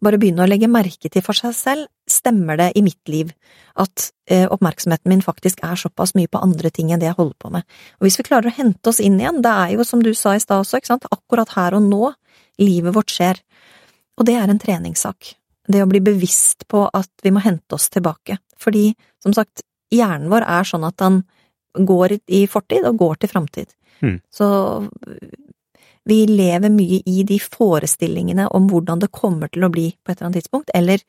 Bare begynne å legge merke til for seg selv, stemmer det i mitt liv at eh, oppmerksomheten min faktisk er såpass mye på andre ting enn det jeg holder på med? Og hvis vi klarer å hente oss inn igjen, det er jo som du sa i stad også, ikke sant, akkurat her og nå livet vårt skjer. Og det er en treningssak. Det å bli bevisst på at vi må hente oss tilbake. Fordi, som sagt, hjernen vår er sånn at han går i- fortid og går til framtid. Mm. Så vi lever mye i de forestillingene om hvordan det kommer til å bli på et eller annet tidspunkt, eller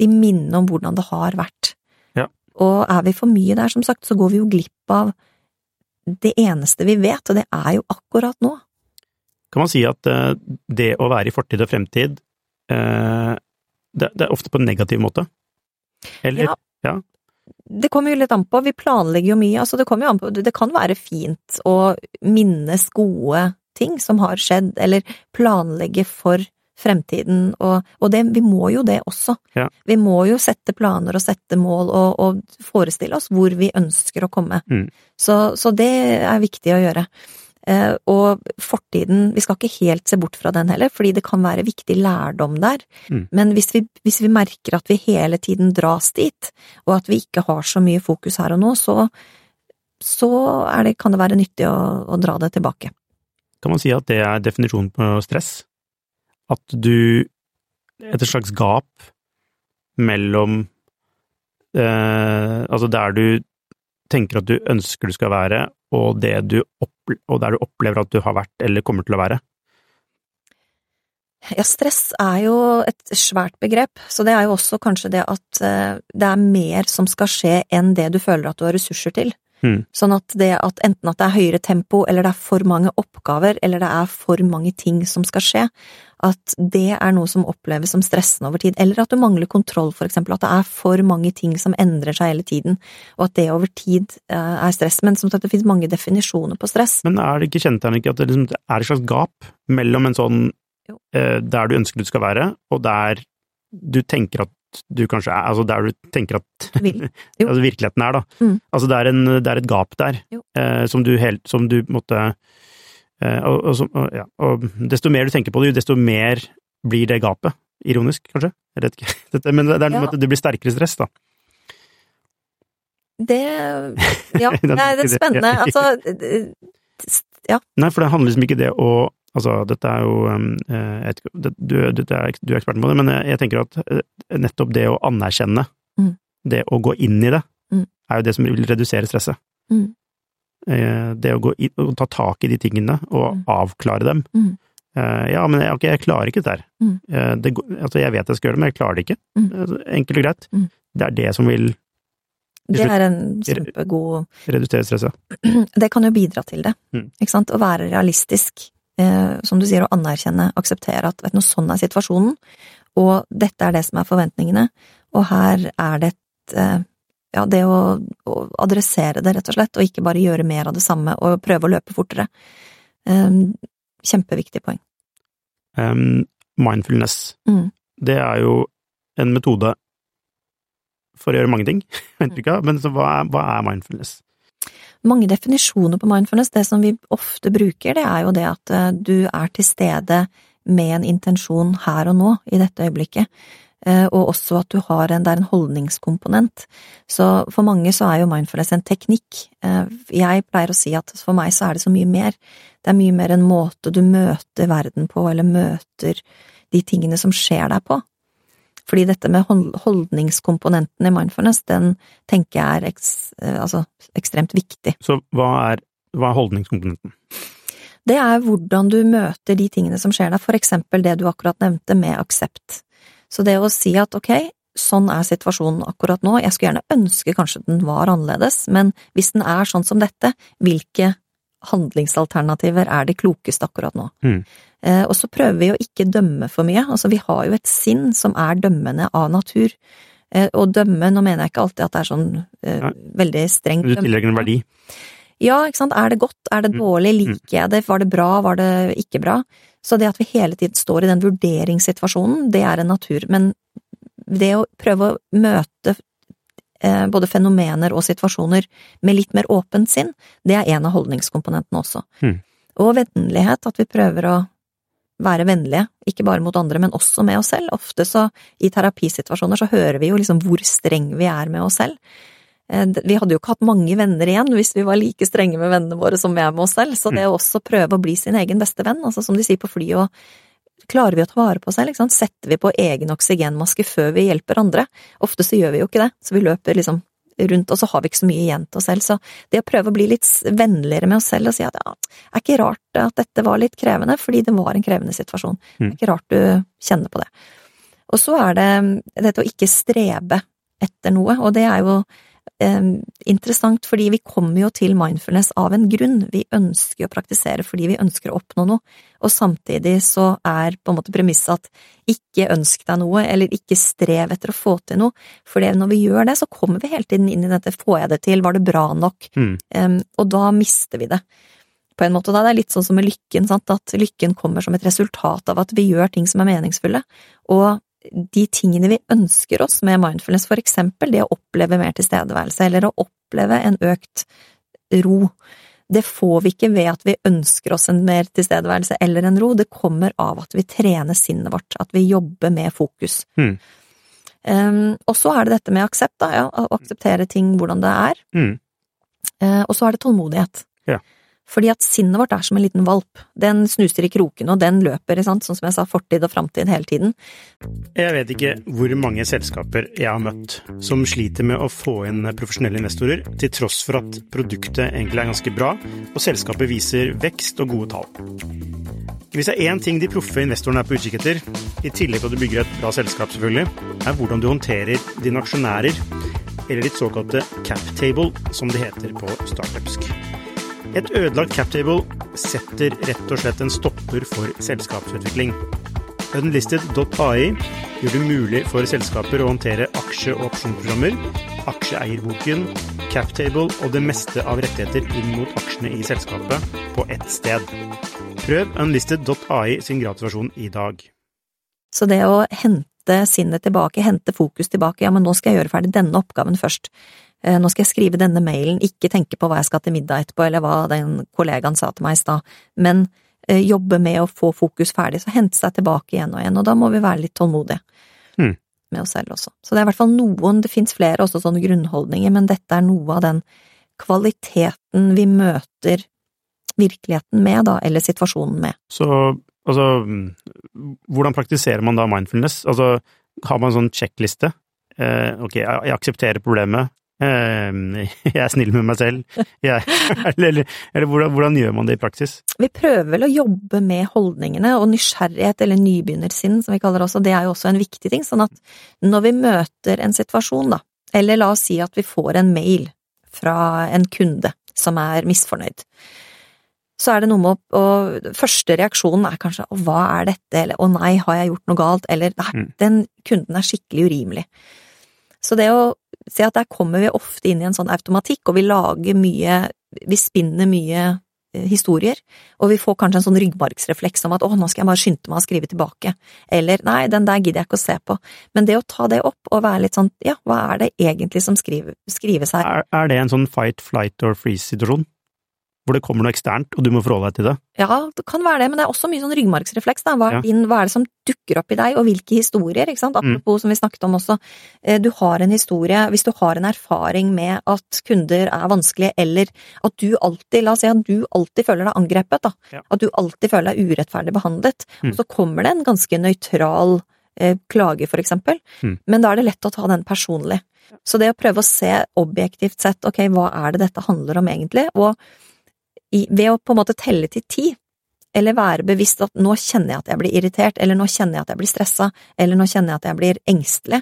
de minnene om hvordan det har vært. Ja. Og er vi for mye der, som sagt, så går vi jo glipp av det eneste vi vet, og det er jo akkurat nå. Kan man si at eh, det å være i fortid og fremtid, eh, det, det er ofte på en negativ måte? Eller? Ja. Ja. Det kommer jo litt an på, vi planlegger jo mye, altså det kommer jo an på, det kan være fint å minnes gode ting som har skjedd, eller planlegge for fremtiden, og, og det, vi må jo det også. Ja. Vi må jo sette planer og sette mål og, og forestille oss hvor vi ønsker å komme. Mm. Så, så det er viktig å gjøre. Eh, og fortiden, vi skal ikke helt se bort fra den heller, fordi det kan være viktig lærdom der. Mm. Men hvis vi, hvis vi merker at vi hele tiden dras dit, og at vi ikke har så mye fokus her og nå, så, så det, kan det være nyttig å, å dra det tilbake. Kan man si at det er definisjonen på stress? At du Et slags gap mellom eh, Altså der du tenker at du ønsker du skal være, og, du opple og der du opplever at du har vært eller kommer til å være? Ja, stress er jo et svært begrep, så det er jo også kanskje det at eh, det er mer som skal skje enn det du føler at du har ressurser til. Mm. Sånn at det at enten at det er høyere tempo, eller det er for mange oppgaver, eller det er for mange ting som skal skje, at det er noe som oppleves som stressende over tid, eller at du mangler kontroll, for eksempel, at det er for mange ting som endrer seg hele tiden, og at det over tid eh, er stress. Men som sagt, det finnes mange definisjoner på stress. Men er det ikke kjennetegnet ikke at det liksom er et slags gap mellom en sånn eh, der du ønsker du skal være, og der du tenker at du kanskje er, altså der du tenker at altså virkeligheten er, da. Mm. Altså det er, en, det er et gap der, eh, som du helt, som du måtte eh, og, og, og, ja, og desto mer du tenker på det, desto mer blir det gapet. Ironisk, kanskje? Jeg vet ikke. Dette, men det er noe Ja. det blir sterkere stress, da. Det Ja, nei, det er spennende. Altså, ja. Nei, for det handler liksom ikke det å Altså, dette er jo um, eh, ikke, du, du, er, du er eksperten på det, men jeg, tenker at eh, nettopp det å anerkjenne, Mm. det å gå inn i det, Mm. er jo det som vil redusere stresset. Mm. Eh, Det å gå inn og ta tak i de tingene, og Mm. avklare dem. Mm. Ja, men ok, jeg klarer ikke dette her. Mm. Det, altså, jeg vet jeg skal gjøre det, men jeg klarer det ikke. Enkelt og greit. Det er det som vil Det er en kjempegod redusere stresset. Det kan jo bidra til det, ikke sant? Å være realistisk. Eh, som du sier, å anerkjenne, akseptere at vet du, sånn er situasjonen, og dette er det som er forventningene, og her er det et, eh, ja, det å, å, adressere det, rett og slett, og ikke bare gjøre mer av det samme og prøve å løpe fortere. Um, kjempeviktig poeng. Um, mindfulness, Mm. det er jo en metode for å gjøre mange ting, men så hva er, hva er mindfulness? Mange definisjoner på mindfulness. Det som vi ofte bruker, det er jo det at eh, du er til stede med en intensjon her og nå, i dette øyeblikket. Eh, Og også at du har en, det er en holdningskomponent. Så for mange så er jo mindfulness en teknikk. Eh, Jeg pleier å si at for meg så er det så mye mer. Det er mye mer en måte du møter verden på, eller møter de tingene som skjer deg på. Fordi dette med holdningskomponenten i mindfulness, den tenker jeg er eks, eh, altså, ekstremt viktig. Så hva er, hva er holdningskomponenten? Det er hvordan du møter de tingene som skjer deg, for eksempel det du akkurat nevnte med aksept. Så det å si at ok, sånn er situasjonen akkurat nå, jeg skulle gjerne ønske kanskje den var annerledes, men hvis den er sånn som dette, hvilke handlingsalternativer er det klokeste akkurat nå? Mm. Eh, og så prøver vi å ikke dømme for mye, altså vi har jo et sinn som er dømmende av natur. Eh, og dømme, nå mener jeg ikke alltid at det er sånn eh, veldig strengt Du tillegger en verdi? ja, ikke sant, er det godt, er det Mm. dårlig, liker jeg det, var det bra, var det ikke bra? Så det at vi hele tiden står i den vurderingssituasjonen, det er en natur, men det å prøve å møte både fenomener og situasjoner med litt mer åpent sinn, det er en av holdningskomponentene også. Mm. Og vennlighet, at vi prøver å være vennlige, ikke bare mot andre, men også med oss selv. Ofte så, i terapisituasjoner, så hører vi jo liksom hvor streng vi er med oss selv. Eh, Vi hadde jo ikke hatt mange venner igjen hvis vi var like strenge med vennene våre som vi er med oss selv, så det å også prøve å bli sin egen beste venn, altså som de sier på flyet, klarer vi å ta vare på seg, liksom? setter vi på egen oksygenmaske før vi hjelper andre? Ofte så gjør vi jo ikke det, så vi løper liksom rundt, og så har vi ikke så mye igjen til oss selv, så det å prøve å bli litt vennligere med oss selv og si at ja, er ikke rart at dette var litt krevende, fordi det var en krevende situasjon, det Mm. er ikke rart du kjenner på det. Og så er det dette å ikke strebe etter noe, og det er jo interessant, fordi vi kommer jo til mindfulness av en grunn. Vi ønsker å praktisere fordi vi ønsker å oppnå noe, og samtidig så er på en måte premisset at ikke ønsk deg noe, eller ikke strev etter å få til noe, for når vi gjør det, så kommer vi hele tiden inn i dette får jeg det til, var det bra nok, Mm. Em, og da mister vi det. På en måte, da. Det er litt sånn som med lykken, sant, at lykken kommer som et resultat av at vi gjør ting som er meningsfulle, og de tingene vi ønsker oss med mindfulness, for eksempel det å oppleve mer tilstedeværelse, eller å oppleve en økt ro, det får vi ikke ved at vi ønsker oss en mer tilstedeværelse eller en ro, det kommer av at vi trener sinnet vårt, at vi jobber med fokus. Mm. Um, og så er det dette med aksept, da, ja, å akseptere ting hvordan det er, Mm. Uh, og så er det tålmodighet. Ja. Fordi at sinnet vårt er som en liten valp. Den snuser i krokene, og den løper, sant? sånn som jeg sa, fortid og framtid hele tiden. Jeg vet ikke hvor mange selskaper jeg har møtt som sliter med å få inn profesjonelle investorer, til tross for at produktet egentlig er ganske bra, og selskapet viser vekst og gode tall. Hvis det er én ting de proffe investorene er på utkikk etter, i tillegg til at du bygger et bra selskap selvfølgelig, er hvordan du håndterer dine aksjonærer, eller ditt såkalte cap table, som det heter på startupsk. Et ødelagt captable setter rett og slett en stopper for selskapsutvikling. Unlisted.ai gjør det mulig for selskaper å håndtere aksje- og opsjonsprogrammer, aksjeeierboken, captable og det meste av rettigheter inn mot aksjene i selskapet på ett sted. Prøv unlisted.ai sin gratisversjon i dag. Så det å hente sinnet tilbake, hente fokus tilbake, ja, men nå skal jeg gjøre ferdig denne oppgaven først. Eh, Nå skal jeg skrive denne mailen, ikke tenke på hva jeg skal til middag etterpå, eller hva den kollegaen sa til meg i stad, men eh, jobbe med å få fokus ferdig, så hente seg tilbake igjen og igjen, og da må vi være litt tålmodige. Mm. Med oss selv også. Så det er i hvert fall noen, det fins flere også sånne grunnholdninger, men dette er noe av den kvaliteten vi møter virkeligheten med, da, eller situasjonen med. Så altså Hvordan praktiserer man da mindfulness? Altså, har man en sånn sjekkliste? Eh, ok, jeg, jeg aksepterer problemet. Eh, jeg er snill med meg selv. Jeg, eller eller hvordan, hvordan gjør man det i praksis? Vi prøver vel å jobbe med holdningene, og nysgjerrighet, eller nybegynnersinn, som vi kaller det også, det er jo også en viktig ting, sånn at når vi møter en situasjon, da, eller la oss si at vi får en mail fra en kunde som er misfornøyd, så er det noe med å og Første reaksjonen er kanskje 'å, hva er dette', eller 'å nei, har jeg gjort noe galt', eller 'nei, Mm. den kunden er skikkelig urimelig'. Så det å Si at der kommer vi ofte inn i en sånn automatikk, og vi lager mye, vi spinner mye eh, historier, og vi får kanskje en sånn ryggmargsrefleks om at å, nå skal jeg bare skynde meg å skrive tilbake, eller nei, den der gidder jeg ikke å se på. Men det å ta det opp og være litt sånn, ja, hva er det egentlig som skriver, skrives her? Er, er det en sånn fight, flight or freeze-situasjon? Hvor det kommer noe eksternt, og du må forholde deg til det? Ja, det kan være det, men det er også mye sånn ryggmargsrefleks. Hva Ja. din, hva er det som dukker opp i deg, og hvilke historier, ikke sant? Mm. Apropos som vi snakket om også, eh, du har en historie, hvis du har en erfaring med at kunder er vanskelige, eller at du alltid, la oss si at du alltid føler deg angrepet, da. Ja. At du alltid føler deg urettferdig behandlet, Mm. og så kommer det en ganske nøytral eh, klage, for eksempel, Mm. men da er det lett å ta den personlig. Så det å prøve å se objektivt sett, ok, hva er det dette handler om egentlig, og i, ved å på en måte telle til ti, eller være bevisst at nå kjenner jeg at jeg blir irritert, eller nå kjenner jeg at jeg blir stressa, eller nå kjenner jeg at jeg blir engstelig,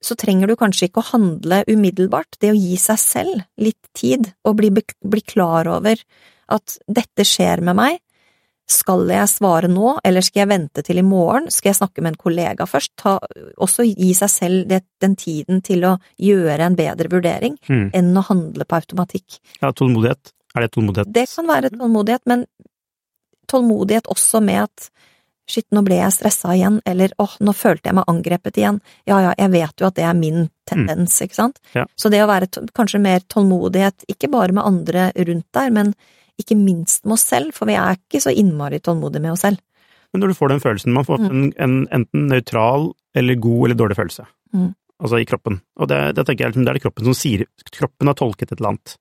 så trenger du kanskje ikke å handle umiddelbart. Det å gi seg selv litt tid, og bli, bli klar over at dette skjer med meg, skal jeg svare nå, eller skal jeg vente til i morgen, skal jeg snakke med en kollega først, ta, også gi seg selv det, den tiden til å gjøre en bedre vurdering, mm. enn å handle på automatikk. Ja, tålmodighet. Er det tålmodighet? Det kan være tålmodighet, men tålmodighet også med at shit, nå ble jeg stressa igjen, eller åh, nå følte jeg meg angrepet igjen. Ja ja, jeg vet jo at det er min tendens, ikke sant? Ja. Så det å være kanskje mer tålmodighet, ikke bare med andre rundt der, men ikke minst med oss selv, for vi er ikke så innmari tålmodige med oss selv. Men når du får den følelsen, man får en, en enten nøytral eller god eller dårlig følelse. Mm. Altså i kroppen. Og det, det tenker jeg liksom, det er det kroppen som sier Kroppen har tolket et eller annet.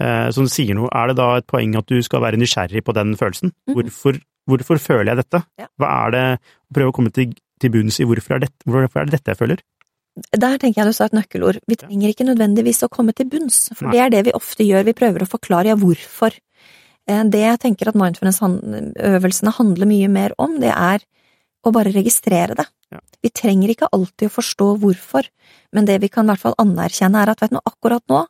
Mm. Eh, som sier noe. Er det da et poeng at du skal være nysgjerrig på den følelsen? Mhm. Hvorfor, hvorfor føler jeg dette? Ja. Hva er det Prøve å komme til, til bunns i hvorfor er, det, hvorfor er det dette jeg føler? Der tenker jeg du sa et nøkkelord. Vi trenger ikke nødvendigvis å komme til bunns, for Nei. det er det vi ofte gjør, vi prøver å forklare ja, hvorfor. Eh, Det jeg tenker at mindfulness-øvelsene handler mye mer om, det er å bare registrere det. Ja. Vi trenger ikke alltid å forstå hvorfor, men det vi kan i hvert fall anerkjenne er at vet du, akkurat nå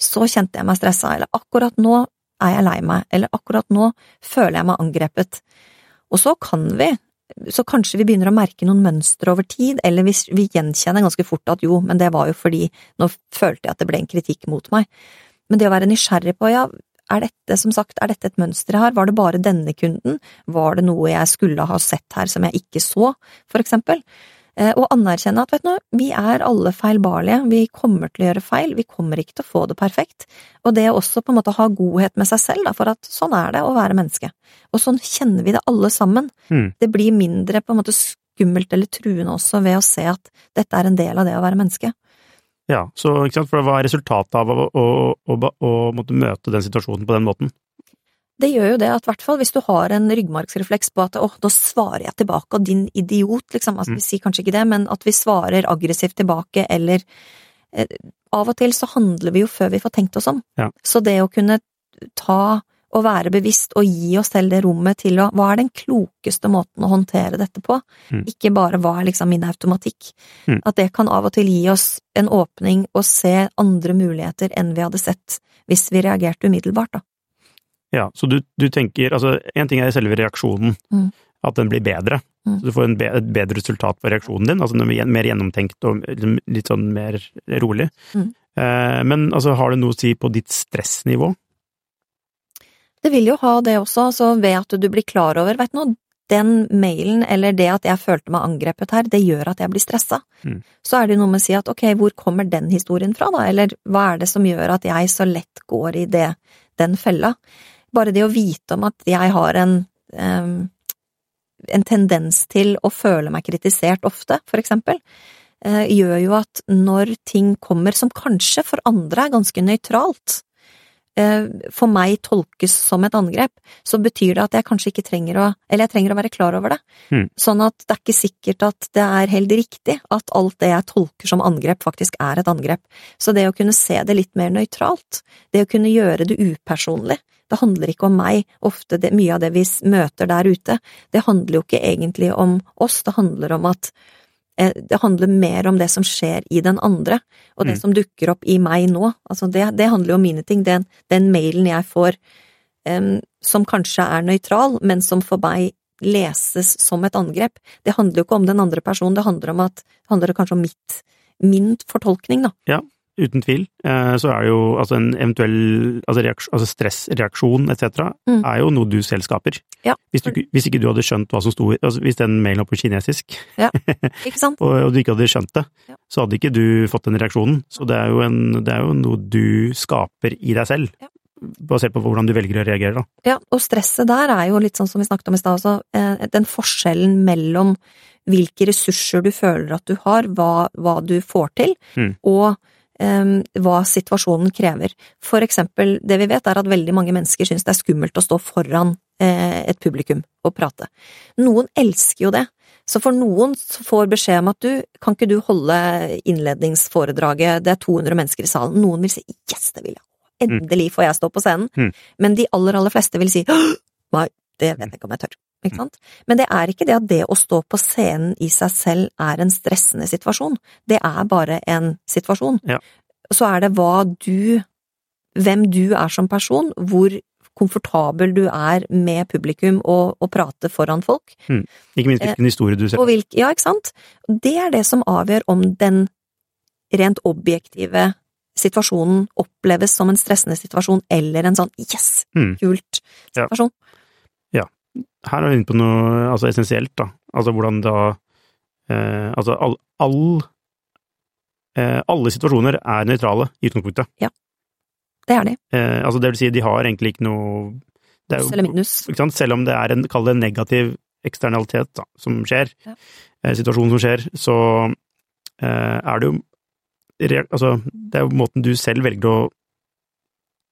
så kjente jeg meg stressa, eller akkurat nå er jeg lei meg, eller akkurat nå føler jeg meg angrepet. Og så kan vi, så kanskje vi begynner å merke noen mønstre over tid, eller hvis vi gjenkjenner ganske fort at jo, men det var jo fordi nå følte jeg at det ble en kritikk mot meg. Men det å være nysgjerrig på, ja, er dette som sagt, er dette et mønster jeg har, var det bare denne kunden, var det noe jeg skulle ha sett her som jeg ikke så, for eksempel? Eh, Og anerkjenne at vet du, vi er alle feilbarlige, vi kommer til å gjøre feil, vi kommer ikke til å få det perfekt, og det å også på en måte ha godhet med seg selv, da, for at sånn er det å være menneske, og sånn kjenner vi det alle sammen. Mm. Det blir mindre på en måte skummelt eller truende også ved å se at dette er en del av det å være menneske. Ja, så ikke sant, for hva er resultatet av å, å, å, å, å måtte møte den situasjonen på den måten? Det gjør jo det at hvert fall hvis du har en ryggmargsrefleks på at åh, nå svarer jeg tilbake, og din idiot, liksom, altså vi sier kanskje ikke det, men at vi svarer aggressivt tilbake, eller eh, av og til så handler vi jo før vi får tenkt oss om. Ja. Så det å kunne ta og være bevisst og gi oss selv det rommet til å hva er den klokeste måten å håndtere dette på, Mm. ikke bare hva er liksom min automatikk, Mm. at det kan av og til gi oss en åpning og se andre muligheter enn vi hadde sett hvis vi reagerte umiddelbart, da. Ja, så du, du tenker, altså en ting er selve reaksjonen, Mm. at den blir bedre, Mm. så du får en be, et bedre resultat på reaksjonen din, altså den blir mer gjennomtenkt og liksom litt sånn mer rolig. Mm. Eh, men altså, har det noe å si på ditt stressnivå? Det vil jo ha det også, altså ved at du blir klar over, vet du noe, den mailen eller det at jeg følte meg angrepet her, det gjør at jeg blir stressa. Mm. Så er det noe med å si at ok, hvor kommer den historien fra, da, eller hva er det som gjør at jeg så lett går i det, den fella? Bare det å vite om at jeg har en, um, en tendens til å føle meg kritisert ofte, for eksempel, eh, gjør jo at når ting kommer som kanskje for andre er ganske nøytralt, eh, for meg tolkes som et angrep, så betyr det at jeg kanskje ikke trenger å, eller jeg trenger å være klar over det. Mm. Sånn at det er ikke sikkert at det er helt riktig at alt det jeg tolker som angrep, faktisk er et angrep. Så det å kunne se det litt mer nøytralt, det å kunne gjøre det upersonlig, det handler ikke om meg, ofte det, mye av det vi møter der ute, det handler jo ikke egentlig om oss, det handler om at eh, det handler mer om det som skjer i den andre, og det Mm. som dukker opp i meg nå. Altså det, det handler jo om mine ting. Den, den mailen jeg får um, som kanskje er nøytral, men som for meg leses som et angrep, det handler jo ikke om den andre personen, det handler om at det handler kanskje om mitt, min fortolkning, da. Uten tvil. Eh, så er det jo altså en eventuell altså, reaksjon, altså stressreaksjon etc. Mm. er jo noe du selv skaper. Ja. Hvis, du, hvis ikke du hadde skjønt hva som sto altså Hvis den mailen var på kinesisk, sant? og, og du ikke hadde skjønt det, Ja. så hadde ikke du fått den reaksjonen. Så det er jo, en, det er jo noe du skaper i deg selv. Ja. Basert på hvordan du velger å reagere, da. Ja, og stresset der er jo litt sånn som vi snakket om i stad også, eh, den forskjellen mellom hvilke ressurser du føler at du har, hva, hva du får til, Mm. og hva situasjonen krever. For eksempel, det vi vet er at veldig mange mennesker syns det er skummelt å stå foran eh, et publikum og prate. Noen elsker jo det. Så for noen får beskjed om at du, kan ikke du holde innledningsforedraget, det er 200 mennesker i salen. Noen vil si yes, det vil jeg. Endelig får jeg stå på scenen. Mm. Men de aller, aller fleste vil si «Åh, nei, det vet jeg ikke om jeg tør. Ikke sant? Men det er ikke det at det å stå på scenen i seg selv er en stressende situasjon. Det er bare en situasjon. Ja. Så er det hva du, hvem du er som person, hvor komfortabel du er med publikum og, og prate foran folk. Ikke minst hvilken historie du selv hvilk, ja, ikke sant? Det er det som avgjør om den rent objektive situasjonen oppleves som en stressende situasjon, eller en sånn yes, Mm. kult Ja. Her er vi inne på noe altså essensielt, da. Altså hvordan da eh, Altså all, all eh, Alle situasjoner er nøytrale i utgangspunktet. Ja, Det er de. Eh, altså det vil si, de har egentlig ikke noe det Pluss eller minus. Ikke sant? Selv om det er en, kall det en negativ eksternalitet da, som skjer, Ja. eh, situasjonen som skjer, så eh, er det jo Altså, det er jo måten du selv velger å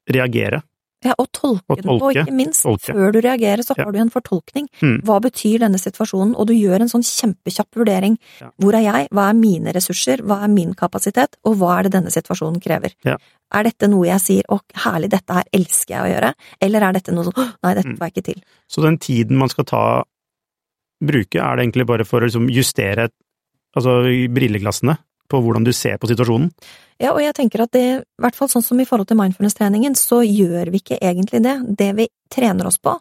reagere. Ja, og tolke Og den, og ikke minst, tolke. før du reagerer, så Ja. har du en fortolkning. Mm. Hva betyr denne situasjonen? Og du gjør en sånn kjempekjapp vurdering. Ja. Hvor er jeg? Hva er mine ressurser? Hva er min kapasitet? Og hva er det denne situasjonen krever? Ja. Er dette noe jeg sier 'å, herlig, dette her elsker jeg å gjøre', eller er dette noe sånn 'å, nei, dette Mm. får jeg ikke til'? Så den tiden man skal ta bruke, er det egentlig bare for å liksom justere altså brilleglassene på hvordan du ser på situasjonen? Ja, og jeg tenker at det, i hvert fall sånn som i forhold til mindfulness-treningen, så gjør vi ikke egentlig det. Det vi trener oss på,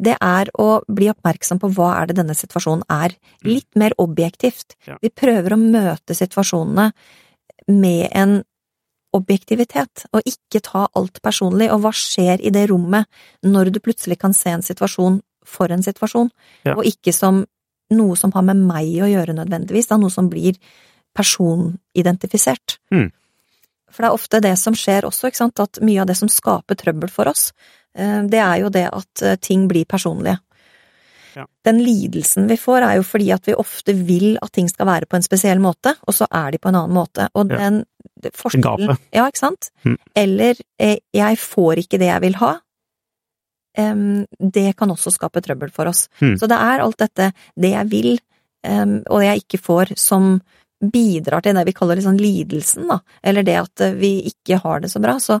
det er å bli oppmerksom på hva er det denne situasjonen er. Litt mer objektivt. Ja. Vi prøver å møte situasjonene med en objektivitet, og ikke ta alt personlig. Og hva skjer i det rommet når du plutselig kan se en situasjon for en situasjon, Ja. og ikke som noe som har med meg å gjøre nødvendigvis, da noe som blir personidentifisert. Mm. For det er ofte det som skjer også, ikke sant, at mye av det som skaper trøbbel for oss, eh, det er jo det at eh, ting blir personlige. Ja. Den lidelsen vi får er jo fordi at vi ofte vil at ting skal være på en spesiell måte, og så er de på en annen måte. Og den ja. forskjellen Gapet. Ja, ikke sant? Mm. Eller eh, jeg får ikke det jeg vil ha. Um, det kan også skape trøbbel for oss. Mm. Så det er alt dette, det jeg vil, um, og det jeg ikke får, som bidrar til det vi kaller liksom lidelsen, da. Eller det at eh, vi ikke har det så bra. Så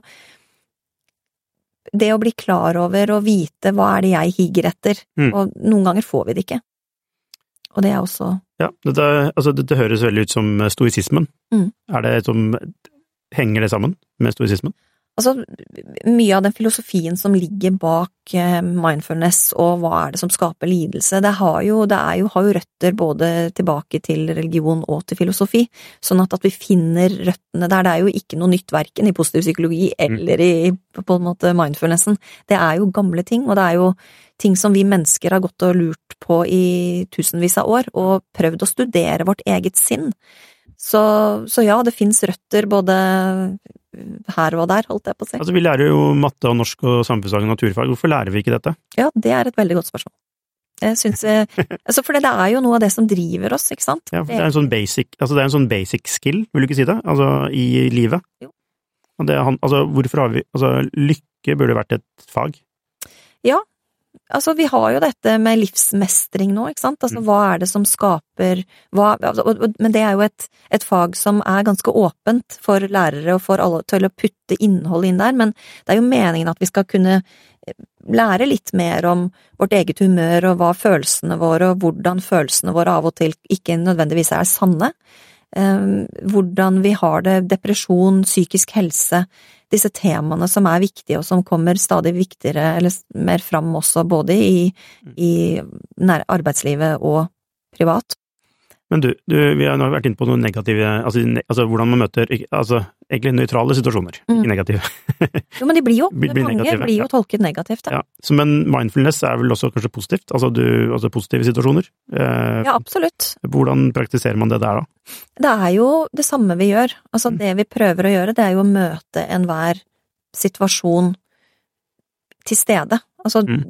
det å bli klar over og vite hva er det jeg higer etter, Mm. og noen ganger får vi det ikke. Og det er også Ja, dette, altså, dette høres veldig ut som stoisismen. Mm. Er det som Henger det sammen med stoisismen? Altså, mye av den filosofien som ligger bak eh, mindfulness og hva er det som skaper lidelse, det har jo, det jo, har jo røtter både tilbake til religion og til filosofi, sånn at, at vi finner røttene der. Det er jo ikke noe nytt verken i positiv psykologi eller i på en måte mindfulnessen. Det er jo gamle ting, og det er jo ting som vi mennesker har gått og lurt på i tusenvis av år, og prøvd å studere vårt eget sinn. Så, så ja, det fins røtter både her og der, holdt jeg på å si. Altså, vi lærer jo matte og norsk og samfunnsfag og naturfag. Hvorfor lærer vi ikke dette? Ja, det er et veldig godt spørsmål. Jeg syns eh, altså For det er jo noe av det som driver oss, ikke sant? Ja, for det er en sånn basic, altså det er en sånn basic skill, vil du ikke si det? Altså, i livet. Jo. Det, altså, hvorfor har vi Altså, lykke burde vært et fag. Altså, vi har jo dette med livsmestring nå, ikke sant? Altså, Mm. hva er det som skaper hva, altså, Men det er jo et, et fag som er ganske åpent for lærere og for alle til å putte innhold inn der, men det er jo meningen at vi skal kunne eh, lære litt mer om vårt eget humør og hva følelsene våre og hvordan følelsene våre av og til ikke nødvendigvis er sanne. Eh, hvordan vi har det, depresjon, psykisk helse, disse temaene som er viktige og som kommer stadig viktigere eller mer fram også, både i, i arbeidslivet og privat. Men du, du, vi har nå vært inne på noen negative Altså, ne, altså hvordan man møter altså, egentlig nøytrale situasjoner, Mm. ikke negative. Jo, men de blir jo, Blir- blir mange blir jo tolket negativt, da. Ja. Så, men mindfulness er vel også kanskje positivt? Altså, du, altså positive situasjoner? Eh, Ja, absolutt. Hvordan praktiserer man det der, da? Det er jo det samme vi gjør. Altså, Mm. det vi prøver å gjøre, det er jo å møte enhver situasjon til stede. Altså, Mm.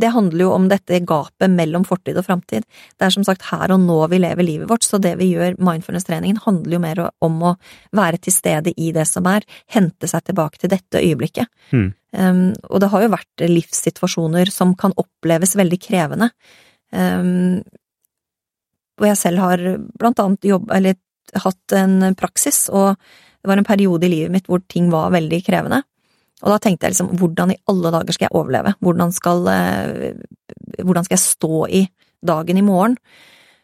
Det handler jo om dette gapet mellom fortid og framtid. Det er som sagt her og nå vi lever livet vårt, så det vi gjør, mindfulness-treningen, handler jo mer om å være til stede i det som er, hente seg tilbake til dette øyeblikket. Mm. Um, og det har jo vært livssituasjoner som kan oppleves veldig krevende. Um, og jeg selv har blant annet jobb, eller hatt en praksis, og det var en periode i livet mitt hvor ting var veldig krevende. Og da tenkte jeg liksom, hvordan i alle dager skal jeg overleve? Hvordan skal, eh, hvordan skal jeg stå i dagen i morgen?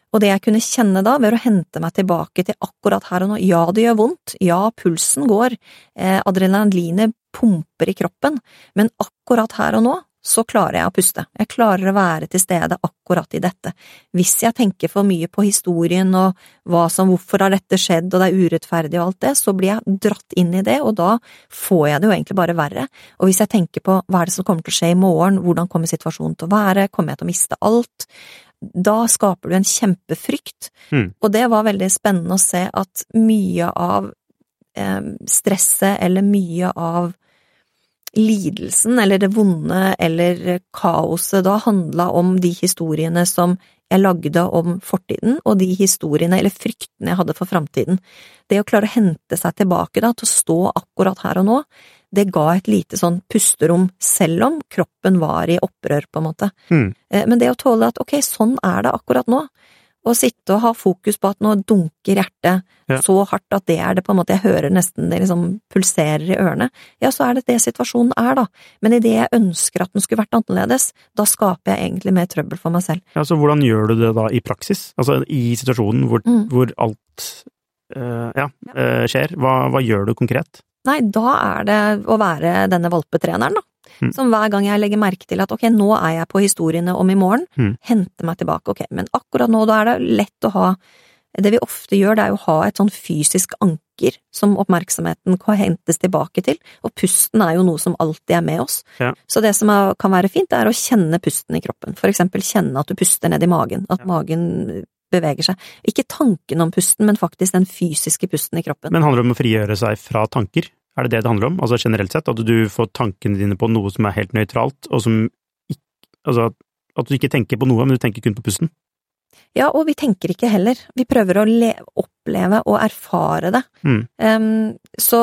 Og det jeg kunne kjenne da, ved å hente meg tilbake til akkurat her og nå, ja, det gjør vondt, ja, pulsen går, eh, adrenalinet pumper i kroppen, men akkurat her og nå så klarer jeg å puste, jeg klarer å være til stede akkurat i dette. Hvis jeg tenker for mye på historien og hva som, hvorfor har dette skjedd og det er urettferdig og alt det, så blir jeg dratt inn i det, og da får jeg det jo egentlig bare verre. Og hvis jeg tenker på hva er det som kommer til å skje i morgen, hvordan kommer situasjonen til å være, kommer jeg til å miste alt? Da skaper du en kjempefrykt, Mm. og det var veldig spennende å se at mye av eh, stresset eller mye av lidelsen eller det vonde eller kaoset da handla om de historiene som jeg lagde om fortiden, og de historiene eller fryktene jeg hadde for framtiden. Det å klare å hente seg tilbake da, til å stå akkurat her og nå, det ga et lite sånn pusterom, selv om kroppen var i opprør, på en måte. Mm. Men det å tåle at ok, sånn er det akkurat nå, å sitte og ha fokus på at nå dunker hjertet Ja. så hardt at det er det på en måte, jeg hører nesten det liksom pulserer i ørene, ja, så er det det situasjonen er, da. Men idet jeg ønsker at den skulle vært annerledes, da skaper jeg egentlig mer trøbbel for meg selv. Ja, så hvordan gjør du det da i praksis? Altså i situasjonen hvor, Mm. hvor alt eh, ja, eh, skjer, hva, hva gjør du konkret? Nei, da er det å være denne valpetreneren, da. Mm. Som hver gang jeg legger merke til at ok, nå er jeg på historiene om i morgen, Mm. hente meg tilbake, ok, men akkurat nå, da er det lett å ha Det vi ofte gjør, det er å ha et sånn fysisk anker som oppmerksomheten kan hentes tilbake til, og pusten er jo noe som alltid er med oss. Ja. Så det som er, kan være fint, er å kjenne pusten i kroppen, for eksempel kjenne at du puster ned i magen, at Ja. magen beveger seg. Ikke tanken om pusten, men faktisk den fysiske pusten i kroppen. Men handler det om å frigjøre seg fra tanker? Er det det det handler om? Altså generelt sett, at du får tankene dine på noe som er helt nøytralt, og som ikke Altså at du ikke tenker på noe, men du tenker kun på pusten? Ja, og vi tenker ikke heller. Vi prøver å le oppleve og erfare det. Mm. Um, så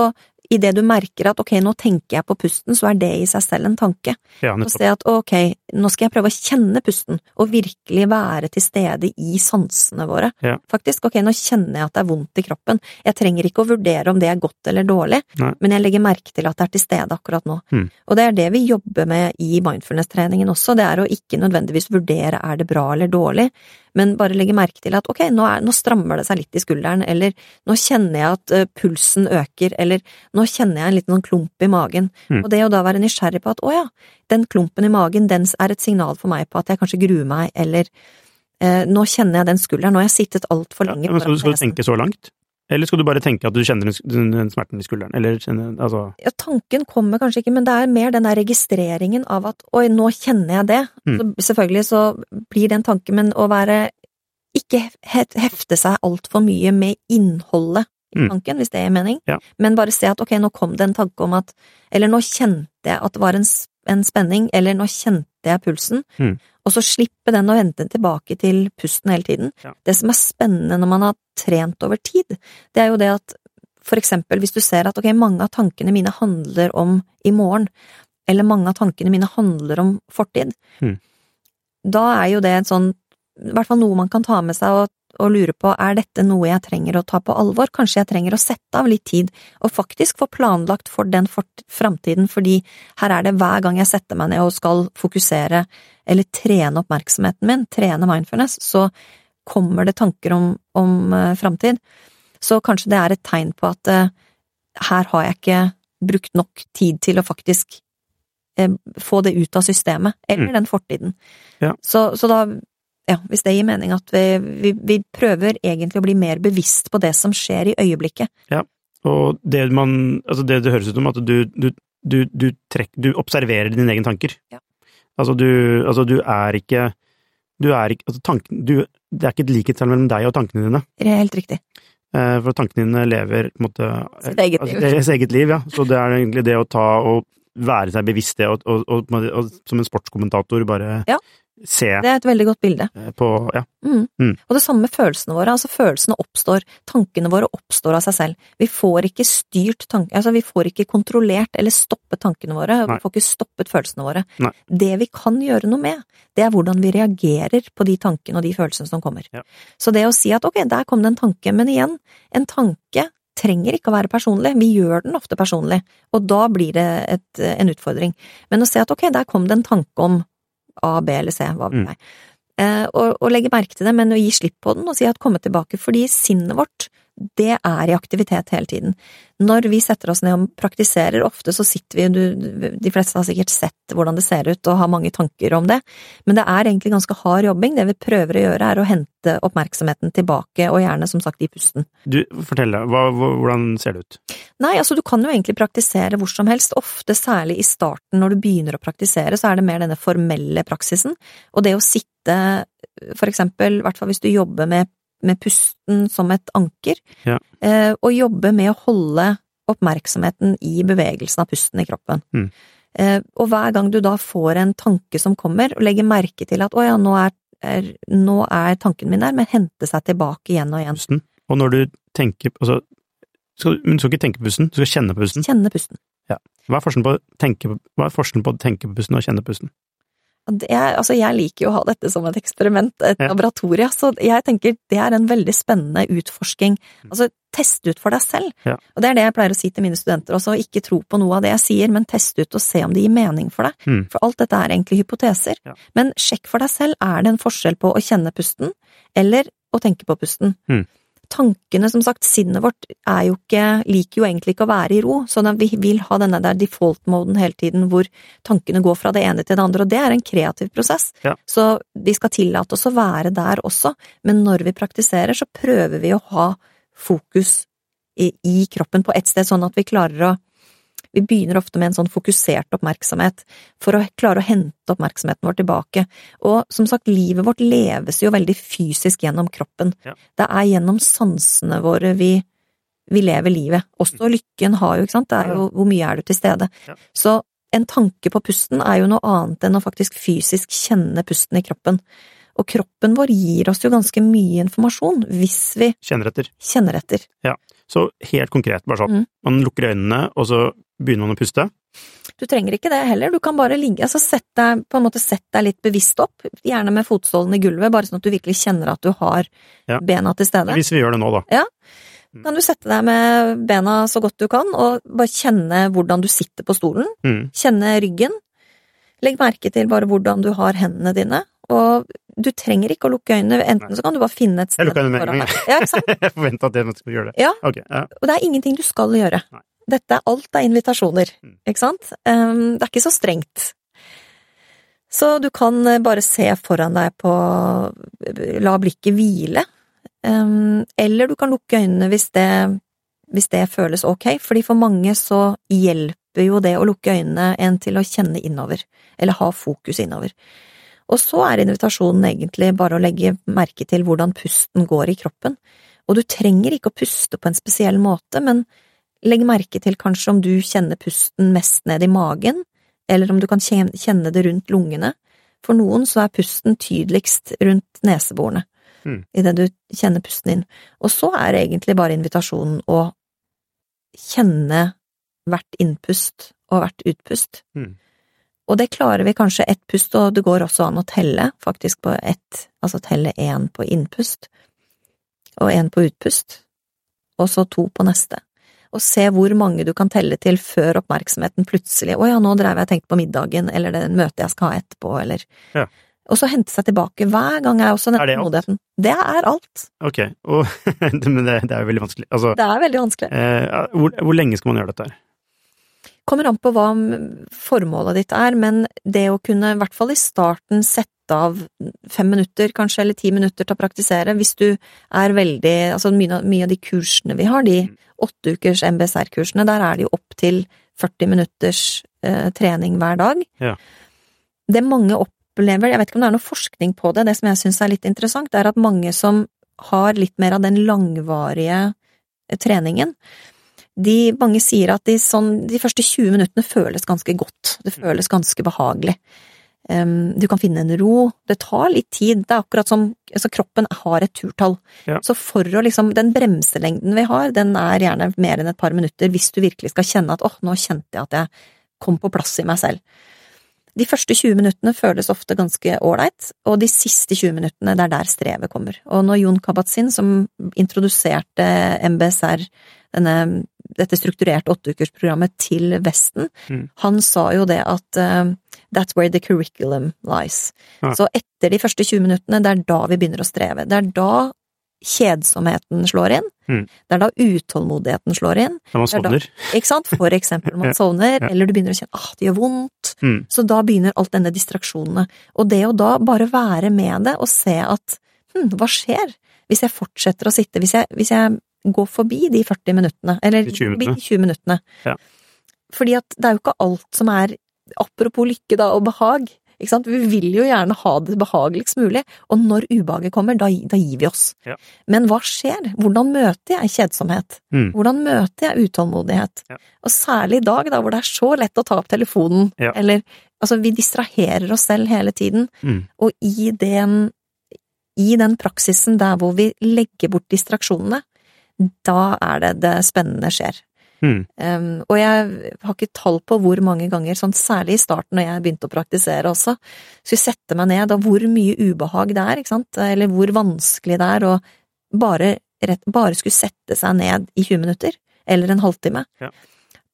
idet du merker at ok, nå tenker jeg på pusten, så er det i seg selv en tanke. Ja, nettopp. se at ok, nå skal jeg prøve å kjenne pusten, og virkelig være til stede i sansene våre. Ja. Faktisk, ok, nå kjenner jeg at det er vondt i kroppen. Jeg trenger ikke å vurdere om det er godt eller dårlig, Nei. men jeg legger merke til at det er til stede akkurat nå. Mm. Og det er det vi jobber med i mindfulness-treningen også, det er å ikke nødvendigvis vurdere er det bra eller dårlig, men bare legge merke til at ok, nå, er, nå strammer det seg litt i skulderen, eller nå kjenner jeg at eh, pulsen øker, eller nå kjenner jeg en liten sånn klump i magen. Mm. Og det å da være nysgjerrig på at å ja, den klumpen i magen, den er et signal for meg på at jeg kanskje gruer meg, eller eh, nå kjenner jeg den skulderen, nå har jeg sittet altfor Ja, lenge men skal, du- skal du tenke så langt? Eller skal du bare tenke at du kjenner den, smerten i skulderen? Eller kjenner Altså ja, tanken kommer kanskje ikke, men det er mer den der registreringen av at oi, nå kjenner jeg det. Mm. Så selvfølgelig så blir det en tanke, men å være ikke hefte seg altfor mye med innholdet i Mm. tanken, hvis det gir mening, Ja. men bare se at ok, nå kom det en tanke om at eller nå kjente jeg at det var en, en spenning, eller nå kjente jeg pulsen, Mm. Og så slippe den å vente tilbake til pusten hele tiden. Ja. Det som er spennende når man har trent over tid, det er jo det at for eksempel hvis du ser at ok, mange av tankene mine handler om i morgen, eller mange av tankene mine handler om fortid, Mm. da er jo det en sånn, i hvert fall noe man kan ta med seg og, og lure på, er dette noe jeg trenger å ta på alvor? Kanskje jeg trenger å sette av litt tid og faktisk få planlagt for den framtiden, fordi her er det hver gang jeg setter meg ned og skal fokusere eller trene oppmerksomheten min, trene mindfulness, så kommer det tanker om, om uh, framtid. Så kanskje det er et tegn på at eh, her har jeg ikke brukt nok tid til å faktisk eh, få det ut av systemet, eller Mm. den fortiden. Ja. Så, så da Ja, hvis det gir mening at vi, vi, vi prøver egentlig å bli mer bevisst på det som skjer i øyeblikket. Ja, Og det man Altså, det det høres ut som at du, du, du, du, trekk, du observerer dine egne tanker. Ja. Altså, du, altså, du er ikke Du er ikke Altså, tanken du, Det er ikke et likhetstegn mellom deg og tankene dine. Det er helt riktig. Eh, For tankene dine lever på en måte Sitt eget altså, liv. Altså, deres eget liv, ja. Så det er egentlig det å ta og være seg bevisst det, og, og, og, og som en sportskommentator bare Ja. Se Det er et veldig godt bilde. eh, på Ja. Mm. Mm. Og det samme med følelsene våre. Altså, følelsene oppstår, tankene våre oppstår av seg selv. Vi får ikke styrt tankene, Altså, vi får ikke kontrollert eller stoppet tankene våre, Nei. vi får ikke stoppet følelsene våre. Nei. Det vi kan gjøre noe med, det er hvordan vi reagerer på de tankene og de følelsene som kommer. Ja. Så det å si at ok, der kom det en tanke, men igjen, en tanke trenger ikke å være personlig, vi gjør den ofte personlig, og da blir det et, en utfordring. Men å se at ok, der kom det en tanke om A, B eller C, hva vet Mm. jeg. Eh, og, og legge merke til det, men å gi slipp på den og si at komme tilbake, fordi sinnet vårt, det er i aktivitet hele tiden. Når vi setter oss ned og praktiserer, ofte så sitter vi, du, de fleste har sikkert sett hvordan det ser ut og har mange tanker om det, men det er egentlig ganske hard jobbing. Det vi prøver å gjøre er å hente oppmerksomheten tilbake, og gjerne som sagt i pusten. Du, fortell deg, hva, hvordan ser det ut? Nei, altså du kan jo egentlig praktisere hvor som helst, ofte særlig i starten når du begynner å praktisere, så er det mer denne formelle praksisen, og det å sitte, for eksempel, i hvert fall hvis du jobber med, med pusten som et anker, Ja. eh, og jobbe med å holde oppmerksomheten i bevegelsen av pusten i kroppen. Mm. Eh, og hver gang du da får en tanke som kommer, og legger merke til at å ja, nå er, er, nå er tanken min der, men hente seg tilbake igjen og igjen. Pusten? Og når du tenker Altså, skal, men du skal ikke tenke på pusten, du skal kjenne på pusten. Kjenne pusten. Hva er forskjellen på, tenke, hva er forskjellen på å tenke på pusten og kjenne pusten? Er, altså jeg liker jo å ha dette som et eksperiment, et Ja. laboratorie, så jeg tenker det er en veldig spennende utforsking. Altså, test ut for deg selv. Ja. Og det er det jeg pleier å si til mine studenter også, ikke tro på noe av det jeg sier, men test ut og se om det gir mening for deg. Mm. For alt dette er egentlig hypoteser. Ja. Men sjekk for deg selv, er det en forskjell på å kjenne pusten, eller å tenke på pusten? Mm. Tankene, som sagt, sinnet vårt er jo ikke, liker jo egentlig ikke å være i ro, så vi vil ha denne der default-moden hele tiden hvor tankene går fra det ene til det andre, og det er en kreativ prosess. Ja. Så vi skal tillate oss å være der også, men når vi praktiserer, så prøver vi å ha fokus i, i kroppen på ett sted, sånn at vi klarer å vi begynner ofte med en sånn fokusert oppmerksomhet for å klare å hente oppmerksomheten vår tilbake. Og som sagt, livet vårt leves jo veldig fysisk gjennom kroppen. Ja. Det er gjennom sansene våre vi, vi lever livet. Også lykken har jo, ikke sant, det er jo hvor mye er du til stede. Ja. Så en tanke på pusten er jo noe annet enn å faktisk fysisk kjenne pusten i kroppen. Og kroppen vår gir oss jo ganske mye informasjon hvis vi Kjenner etter. kjenner etter. Så helt konkret, bare sånn. Mm. Man lukker øynene, og så begynner man å puste. Du trenger ikke det heller, du kan bare ligge, altså sett deg, på en måte sett deg litt bevisst opp, gjerne med fotstålen i gulvet, bare sånn at du virkelig kjenner at du har Ja. bena til stede. Hvis vi gjør det nå, da. Kan du sette deg med bena så godt du kan, og bare kjenne hvordan du sitter på stolen, Mm. kjenne ryggen. Legg merke til bare hvordan du har hendene dine, og du trenger ikke å lukke øynene, enten så kan du bare finne et sted Jeg lukker øynene med en gang, jeg. Ja, ikke sant? Jeg forventa at jeg skulle gjøre det. Ja. Okay, ja. Og det er ingenting du skal gjøre. Nei. Dette er alt er invitasjoner, Mm. ikke sant? Um, det er ikke så strengt. Så du kan eh, bare se foran deg på La blikket hvile. Um, eller du kan lukke øynene hvis det, hvis det føles ok, fordi for mange så hjelper jo det å lukke øynene en til å kjenne innover, eller ha fokus innover. Og så er invitasjonen egentlig bare å legge merke til hvordan pusten går i kroppen. Og du trenger ikke å puste på en spesiell måte, men legg merke til kanskje om du kjenner pusten mest ned i magen, eller om du kan kjenne det rundt lungene. For noen så er pusten tydeligst rundt neseborene, Mm. idet du kjenner pusten inn. Og så er det egentlig bare invitasjonen å kjenne hvert innpust og hvert utpust. Mm. Og det klarer vi kanskje ett pust, og det går også an å telle, faktisk på ett, altså telle én på innpust, og én på utpust, og så to på neste. Og se hvor mange du kan telle til før oppmerksomheten plutselig Å ja, nå dreiv jeg og tenkte på middagen, eller det møtet jeg skal ha etterpå, eller Ja. Og så hente seg tilbake hver gang er også det tålmodigheten. Det er alt. Ok, og, men det, det er jo veldig vanskelig. Altså, Det er veldig vanskelig. eh, hvor, hvor lenge skal man gjøre dette her? Kommer an på hva formålet ditt er, men det å kunne, i hvert fall i starten, sette av fem minutter, kanskje, eller ti minutter til å praktisere, hvis du er veldig Altså mye, mye av de kursene vi har, de åtte ukers MBSR-kursene, der er det jo opp til 40 minutters eh, trening hver dag. Ja. Det mange opplever, jeg vet ikke om det er noe forskning på det, det som jeg syns er litt interessant, er at mange som har litt mer av den langvarige eh, treningen, de, mange sier at de, sånn, de første 20 minuttene føles ganske godt, det føles ganske behagelig. Um, du kan finne en ro, det tar litt tid, det er akkurat som altså kroppen har et turtall. Ja. Så for å liksom, den bremselengden vi har, den er gjerne mer enn et par minutter hvis du virkelig skal kjenne at åh, nå kjente jeg at jeg kom på plass i meg selv. De første 20 minuttene føles ofte ganske ålreit, og de siste 20 minuttene, det er der strevet kommer. Og når Jon Kabat-Zinn, som introduserte MBSR, denne, dette strukturerte åtteukersprogrammet til Vesten, Mm. han sa jo det at eh, that's where the curriculum lies. Ja. Så etter de første 20 minuttene, det er da vi begynner å streve. Det er da kjedsomheten slår inn. Mm. Det er da utålmodigheten slår inn. Når man Det er da- Ikke sant? For eksempel når man sovner, eller du begynner å kjenne ah, det gjør vondt. Mm. Så da begynner alt denne distraksjonene. Og det å da bare være med det og se at hm, hva skjer hvis jeg fortsetter å sitte, hvis jeg, hvis jeg går forbi de 40 minuttene, eller De 20 minuttene. de 20 minuttene. Ja. Fordi at det er jo ikke alt som er Apropos lykke da, og behag. Ikke sant? Vi vil jo gjerne ha det behageligst mulig, og når ubehaget kommer, da, da gir vi oss. Ja. Men hva skjer? Hvordan møter jeg kjedsomhet? Mm. Hvordan møter jeg utålmodighet? Ja. Og særlig i dag, da, hvor det er så lett å ta opp telefonen, eller altså, vi distraherer oss selv hele tiden, Mm. og i den, i den praksisen der hvor vi legger bort distraksjonene, da er det det spennende skjer. Mm. Um, og jeg har ikke tall på hvor mange ganger, sånn særlig i starten når jeg begynte å praktisere også, skulle sette meg ned, og hvor mye ubehag det er, ikke sant, eller hvor vanskelig det er å bare, rett, bare skulle sette seg ned i 20 minutter, eller en halvtime. Ja.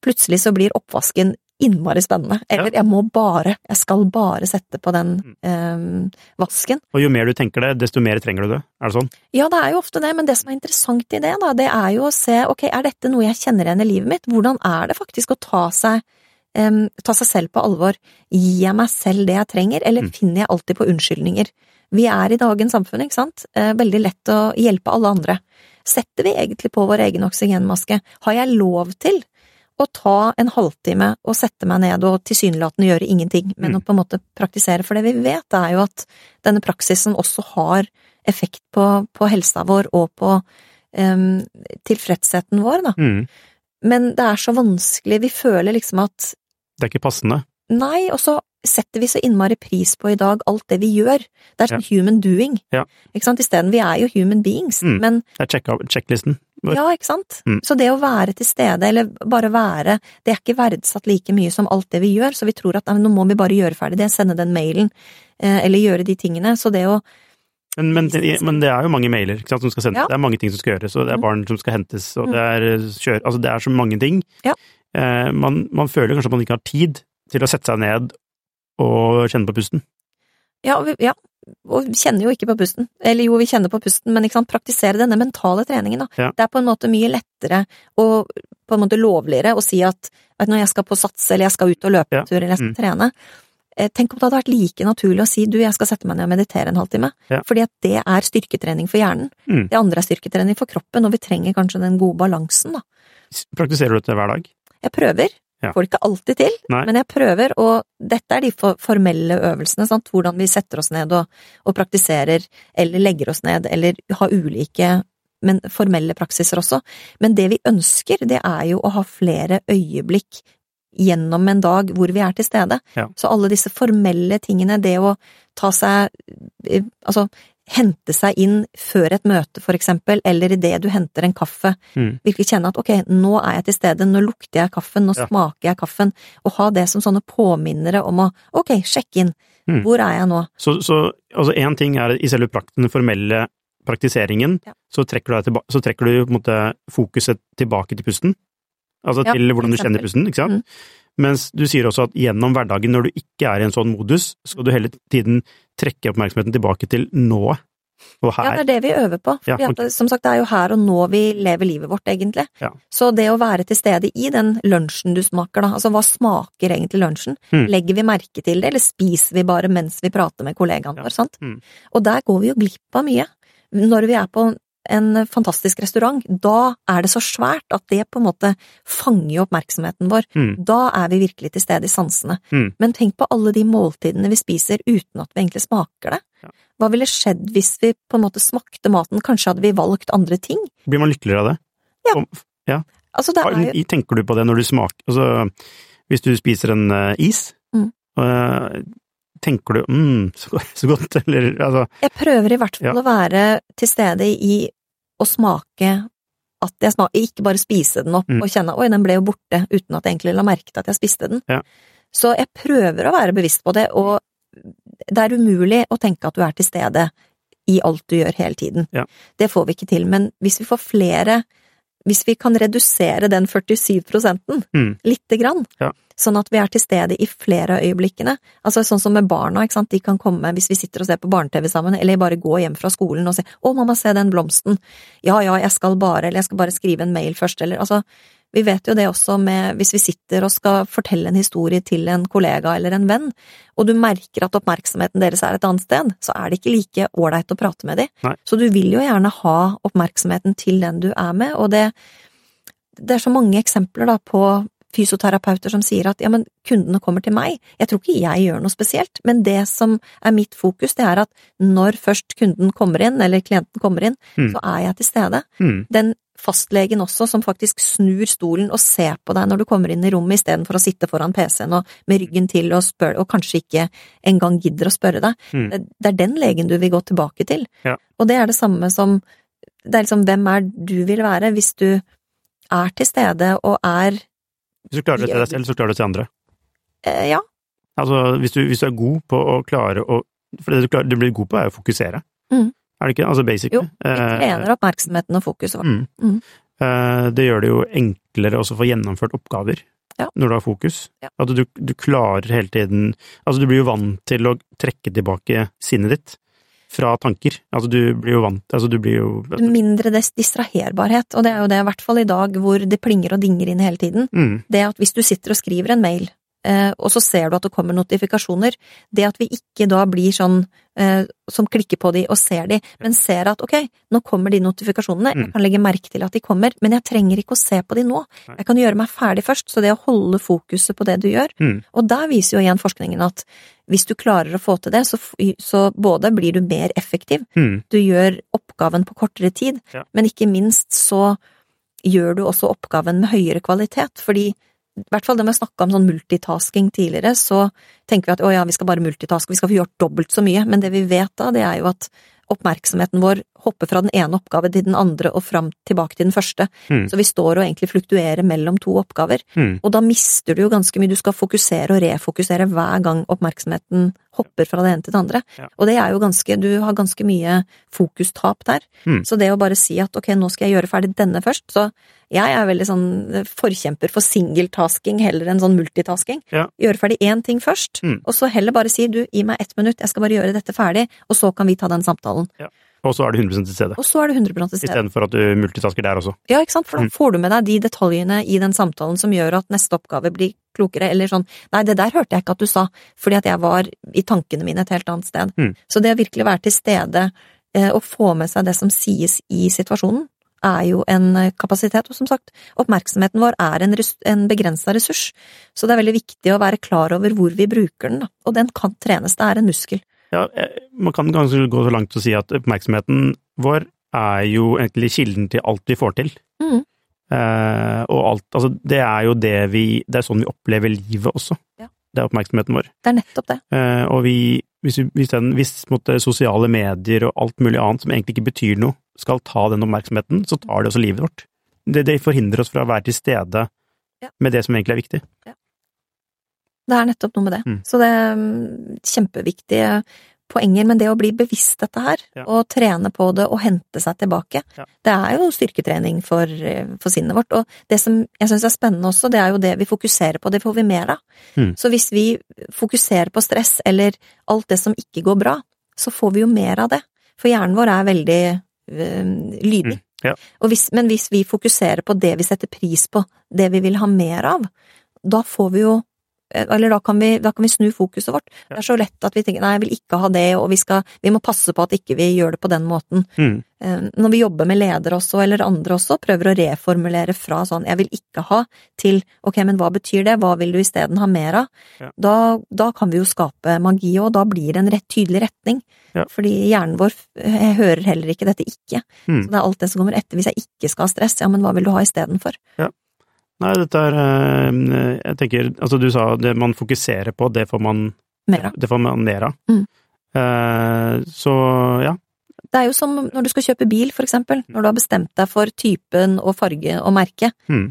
Plutselig så blir oppvasken innmari spennende, eller jeg må bare, jeg skal bare sette på den um, vasken. Og jo mer du tenker det, desto mer trenger du det. Er det sånn? Ja, det er jo ofte det, men det som er interessant i det, da, det er jo å se, ok, er dette noe jeg kjenner igjen i livet mitt? Hvordan er det faktisk å ta seg, um, ta seg selv på alvor? Gir jeg meg selv det jeg trenger, eller Mm. finner jeg alltid på unnskyldninger? Vi er i dagens samfunn, ikke sant? Eh, veldig lett å hjelpe alle andre. Setter vi egentlig på vår egen oksygenmaske? Har jeg lov til å ta en halvtime og sette meg ned og tilsynelatende gjøre ingenting, men Mm. å på en måte praktisere? For det vi vet, er jo at denne praksisen også har effekt på, på helsa vår og på um, tilfredsheten vår, da. Mm. Men det er så vanskelig, vi føler liksom at Det er ikke passende. nei, og så setter vi så innmari pris på i dag alt det vi gjør. Det er sånn human doing, Ja. ikke sant, isteden. Vi er jo human beings, Mm. men Det er check- checklisten. Ja, ikke sant? Mm. Så det å være til stede, eller bare være, det er ikke verdsatt like mye som alt det vi gjør, så vi tror at nå må vi bare gjøre ferdig det, sende den mailen, eh, eller gjøre de tingene. Så det å Men, men, men det er jo mange mailer ikke sant, som skal sendes. Ja. Det er mange ting som skal gjøres, og det er Mm. barn som skal hentes, og Mm. det er kjør... Altså, det er så mange ting. Ja. Eh, man, man føler kanskje at man ikke har tid til å sette seg ned og kjenne på pusten. Ja, ja, og vi kjenner jo ikke på pusten. Eller jo, vi kjenner på pusten, men praktisere denne mentale treningen, da. Ja. Det er på en måte mye lettere og på en måte lovligere å si at at når jeg skal på sats, eller jeg skal ut og løpe Ja. en tur, eller jeg skal Mm. trene eh, Tenk om det hadde vært like naturlig å si du, jeg skal sette meg ned og meditere en halvtime. Ja. Fordi at det er styrketrening for hjernen. Mm. Det andre er styrketrening for kroppen, og vi trenger kanskje den gode balansen, da. Praktiserer du dette hver dag? Jeg prøver. Ja. Får det ikke alltid til, Nei. men jeg prøver, og dette er de formelle øvelsene, sant, hvordan vi setter oss ned og, og praktiserer, eller legger oss ned, eller har ulike men formelle praksiser også. Men det vi ønsker, det er jo å ha flere øyeblikk gjennom en dag hvor vi er til stede. Ja. Så alle disse formelle tingene, det å ta seg eh, Altså, hente seg inn før et møte, for eksempel, eller idet du henter en kaffe, Mm. virkelig kjenne at ok, nå er jeg til stede, nå lukter jeg kaffen, nå Ja. smaker jeg kaffen, og ha det som sånne påminnere om å ok, sjekke inn, Mm. hvor er jeg nå? Så, så altså én ting er i selve prakten, den formelle praktiseringen, Ja. så trekker du, tilba så trekker du på en måte fokuset tilbake til pusten. Altså Ja, til hvordan du kjenner pusten, ikke sant? Mm. Mens du sier også at gjennom hverdagen, når du ikke er i en sånn modus, skal du hele tiden trekke oppmerksomheten tilbake til nået. Og her. Ja, det er det vi øver på. Ja, Fordi som sagt, det er jo her og nå vi lever livet vårt, egentlig. Ja. Så det å være til stede i den lunsjen du smaker, da, altså hva smaker egentlig lunsjen? Mm. Legger vi merke til det, eller spiser vi bare mens vi prater med kollegaen Ja. vår, sant? Mm. Og der går vi jo glipp av mye. Når vi er på en fantastisk restaurant, da er det så svært at det på en måte fanger oppmerksomheten vår. Mm. Da er vi virkelig til stede i sansene. Mm. Men tenk på alle de måltidene vi spiser uten at vi egentlig smaker det. Ja. Hva ville skjedd hvis vi på en måte smakte maten? Kanskje hadde vi valgt andre ting? Blir man lykkeligere av det? Ja. Om- Altså, det er jo Tenker du på det når du smaker Altså, hvis du spiser en eh, is, Mm. Tenker du mm, så, så godt, eller altså Jeg prøver i hvert fall Ja. å være til stede i å smake at jeg smaker, ikke bare spise den opp Mm. og kjenne oi, den ble jo borte, uten at jeg egentlig la merke til at jeg spiste den. Ja. Så jeg prøver å være bevisst på det, og det er umulig å tenke at du er til stede i alt du gjør hele tiden. Ja. Det får vi ikke til, men hvis vi får flere hvis vi kan redusere den 47 prosenten Mm. lite grann, Ja. sånn at vi er til stede i flere av øyeblikkene. Altså sånn som med barna, ikke sant, de kan komme hvis vi sitter og ser på barne-TV sammen, eller bare gå hjem fra skolen og si 'Å, mamma, se den blomsten', 'Ja, ja, jeg skal bare', eller 'jeg skal bare skrive en mail først', eller altså vi vet jo det også med hvis vi sitter og skal fortelle en historie til en kollega eller en venn, og du merker at oppmerksomheten deres er et annet sted, så er det ikke like ålreit å prate med dem. Så du vil jo gjerne ha oppmerksomheten til den du er med, og det, det er så mange eksempler da på fysioterapeuter som sier at ja, men kundene kommer til meg, jeg tror ikke jeg gjør noe spesielt, men det som er mitt fokus, det er at når først kunden kommer inn, eller klienten kommer inn, Mm. så er jeg til stede. mm, Den fastlegen også, som faktisk snur stolen og ser på deg når du kommer inn i rommet, istedenfor å sitte foran PC-en og med ryggen til og spørre, og kanskje ikke engang gidder å spørre deg. Mm. Det, det er den legen du vil gå tilbake til. Ja. Og det er det samme som Det er liksom hvem er du vil være hvis du er til stede og er Hvis du klarer det til deg selv, så klarer du det til andre. eh, Ja, Altså, hvis du, hvis du er god på å klare å For det du, klarer, du blir god på, er å fokusere. Mm. Er det ikke? Altså basic. Jo, vi trener oppmerksomheten og fokuset vårt. Mm. Mm. Eh, Det gjør det jo enklere også å få gjennomført oppgaver Ja. når du har fokus. Ja. At du, du klarer hele tiden Altså, du blir jo vant til å trekke tilbake sinnet ditt fra tanker. Altså, du blir jo vant Altså, du blir jo Mindre des distraherbarhet, og det er jo det i hvert fall i dag hvor det plinger og dinger inn hele tiden. mm, Det at hvis du sitter og skriver en mail, eh, og så ser du at det kommer notifikasjoner, det at vi ikke da blir sånn eh, som klikker på de og ser de, men ser at ok, nå kommer de notifikasjonene, jeg Mm. kan legge merke til at de kommer, men jeg trenger ikke å se på de nå, jeg kan gjøre meg ferdig først, så det å holde fokuset på det du gjør, mm, og der viser jo igjen forskningen at hvis du klarer å få til det, så, så både blir du mer effektiv, mm, du gjør oppgaven på kortere tid, men ikke minst så gjør du også oppgaven med høyere kvalitet, fordi i hvert fall det med å snakke om sånn multitasking tidligere, så tenker vi at å ja, vi skal bare multitaske, vi skal få gjort dobbelt så mye, men det vi vet da, det er jo at oppmerksomheten vår hopper fra den ene oppgaven til den andre og fram tilbake til den første, Mm. så vi står og egentlig fluktuerer mellom to oppgaver, mm. og da mister du jo ganske mye, du skal fokusere og refokusere hver gang oppmerksomheten hopper fra det ene til det andre, Ja. og det er jo ganske, du har ganske mye fokustap der, Mm. så det å bare si at ok, nå skal jeg gjøre ferdig denne først, så jeg er veldig sånn forkjemper for singeltasking heller enn sånn multitasking. Ja. Gjøre ferdig én ting først, Mm. og så heller bare si du, gi meg ett minutt, jeg skal bare gjøre dette ferdig, og så kan vi ta den samtalen. Og så er du 100 til stede. Og så er du 100 til stede. Istedenfor at du multitasker der også. Ja, ikke sant, for da Mm. får du med deg de detaljene i den samtalen som gjør at neste oppgave blir klokere, eller sånn nei, det der hørte jeg ikke at du sa, fordi at jeg var i tankene mine et helt annet sted. Mm. Så det å virkelig være til stede eh, og få med seg det som sies i situasjonen, er jo en eh, kapasitet, og som sagt, oppmerksomheten vår er en, res- en begrensa ressurs, så det er veldig viktig å være klar over hvor vi bruker den, da. og den kan trenes, det er en muskel. Ja, eh, man kan ganske gå så langt til å si at oppmerksomheten vår er jo egentlig kilden til alt vi får til. Mm. Eh, og alt, altså det er jo det vi, det er sånn vi opplever livet også. Ja. Det er oppmerksomheten vår. Det er nettopp det. Eh, og vi, hvis, hvis, den, hvis måtte, sosiale medier og alt mulig annet som egentlig ikke betyr noe, skal ta den oppmerksomheten, så tar det også livet vårt. Det, det forhindrer oss fra å være til stede Ja. med det som egentlig er viktig. Det er nettopp noe med det. Mm. Så det er mm, kjempeviktige poenger, men det å bli bevisst dette her, Ja. og trene på det og hente seg tilbake, Ja. det er jo styrketrening for, eh, for sinnet vårt. Og det som jeg syns er spennende også, det er jo det vi fokuserer på, det får vi mer av. Mm. Så hvis vi fokuserer på stress eller alt det som ikke går bra, så får vi jo mer av det. For hjernen vår er veldig øh, lydig. Mm, ja. Og hvis, men hvis vi fokuserer på det vi setter pris på, det vi vil ha mer av, da får vi jo eller da kan, vi, da kan vi snu fokuset vårt. Det er så lett at vi tenker nei, jeg vil ikke ha det, og vi, skal, vi må passe på at ikke vi gjør det på den måten. Mm. Eh, Når vi jobber med ledere også, eller andre også, prøver å reformulere fra sånn jeg vil ikke ha, til ok, men hva betyr det, hva vil du isteden ha mer av? Ja. Da, da kan vi jo skape magi, og da blir det en rett tydelig retning. Ja. Fordi hjernen vår jeg hører heller ikke dette ikke. Mm. Så det er alt det som kommer etter. Hvis jeg ikke skal ha stress, ja, men hva vil du ha istedenfor? Nei, dette er eh, Jeg tenker Altså, du sa det man fokuserer på, det får man, Mer av. det får man mer av. Mm. Eh, så ja. Det er jo som når du skal kjøpe bil, for eksempel. Når du har bestemt deg for typen og farge og merke. Mm.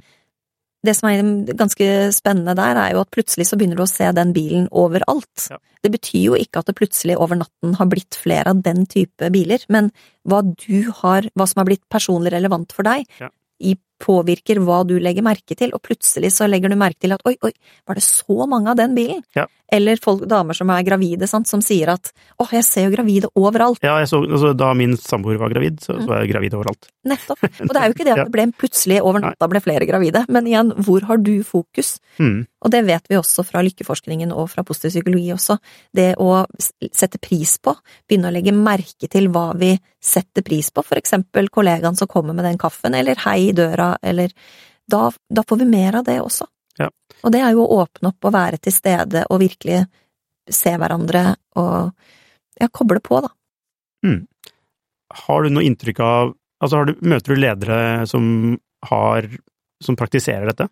Det som er ganske spennende der, er jo at plutselig så begynner du å se den bilen overalt. Ja. Det betyr jo ikke at det plutselig over natten har blitt flere av den type biler, men hva du har, hva som har blitt personlig relevant for deg, Ja. i påvirker hva du legger merke til, og plutselig så legger du merke til at oi, oi, var det så mange av den bilen? Ja. Eller folk, damer som er gravide, sant, som sier at åh, jeg ser jo gravide overalt. ja så, altså, da min samboer var gravid, så, så var jeg gravid overalt. Nettopp. Og det er jo ikke det at det ble plutselig over natta ble flere gravide, men igjen, hvor har du fokus? Mm. Og det vet vi også fra lykkeforskningen og fra positiv psykologi også. Det å sette pris på, begynne å legge merke til hva vi setter pris på, for eksempel kollegaen som kommer med den kaffen, eller hei i døra, eller da, da får vi mer av det også. Ja. Og det er jo å åpne opp og være til stede og virkelig se hverandre og ja, koble på, da. Har du noe inntrykk av Altså, har du, møter du ledere som har Som praktiserer dette?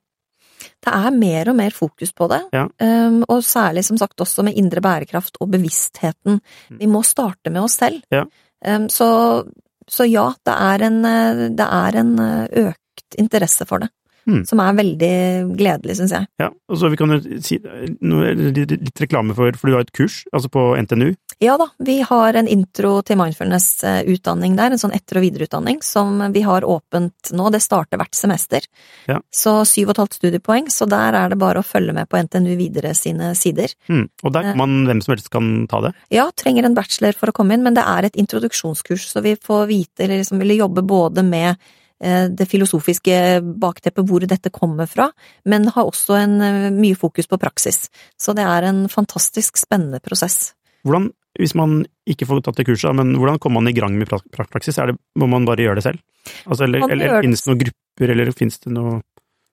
Det er mer og mer fokus på det, Ja. um, og særlig som sagt også med indre bærekraft og bevisstheten. Mm. Vi må starte med oss selv. Ja. Um, så, så ja, det er en, det er en økt interesse for det, Mm. som er veldig gledelig, syns jeg. Ja, og så vi kan jo si noe, litt, reklame for, for du har et kurs, altså på NTNU. Ja da, vi har en intro til mindfulness-utdanning der, en sånn etter- og videreutdanning som vi har åpent nå. Det starter hvert semester. Ja. Så syv og et halvt studiepoeng, så der er det bare å følge med på NTNU Videre sine sider. Mm. Og der Eh. kan man, hvem som helst kan ta det. Ja, trenger en bachelor for å komme inn, men det er et introduksjonskurs, så vi får vite, eller liksom vil jobbe både med eh, det filosofiske bakteppet, hvor dette kommer fra, men har også en, eh, mye fokus på praksis. Så det er en fantastisk spennende prosess. Hvordan, hvis man ikke får tatt det kurset, men hvordan kommer man i gang med pra- pra- praksis? Er det, må man bare gjøre det selv? Altså, eller eller finnes det noen grupper, eller finnes det noe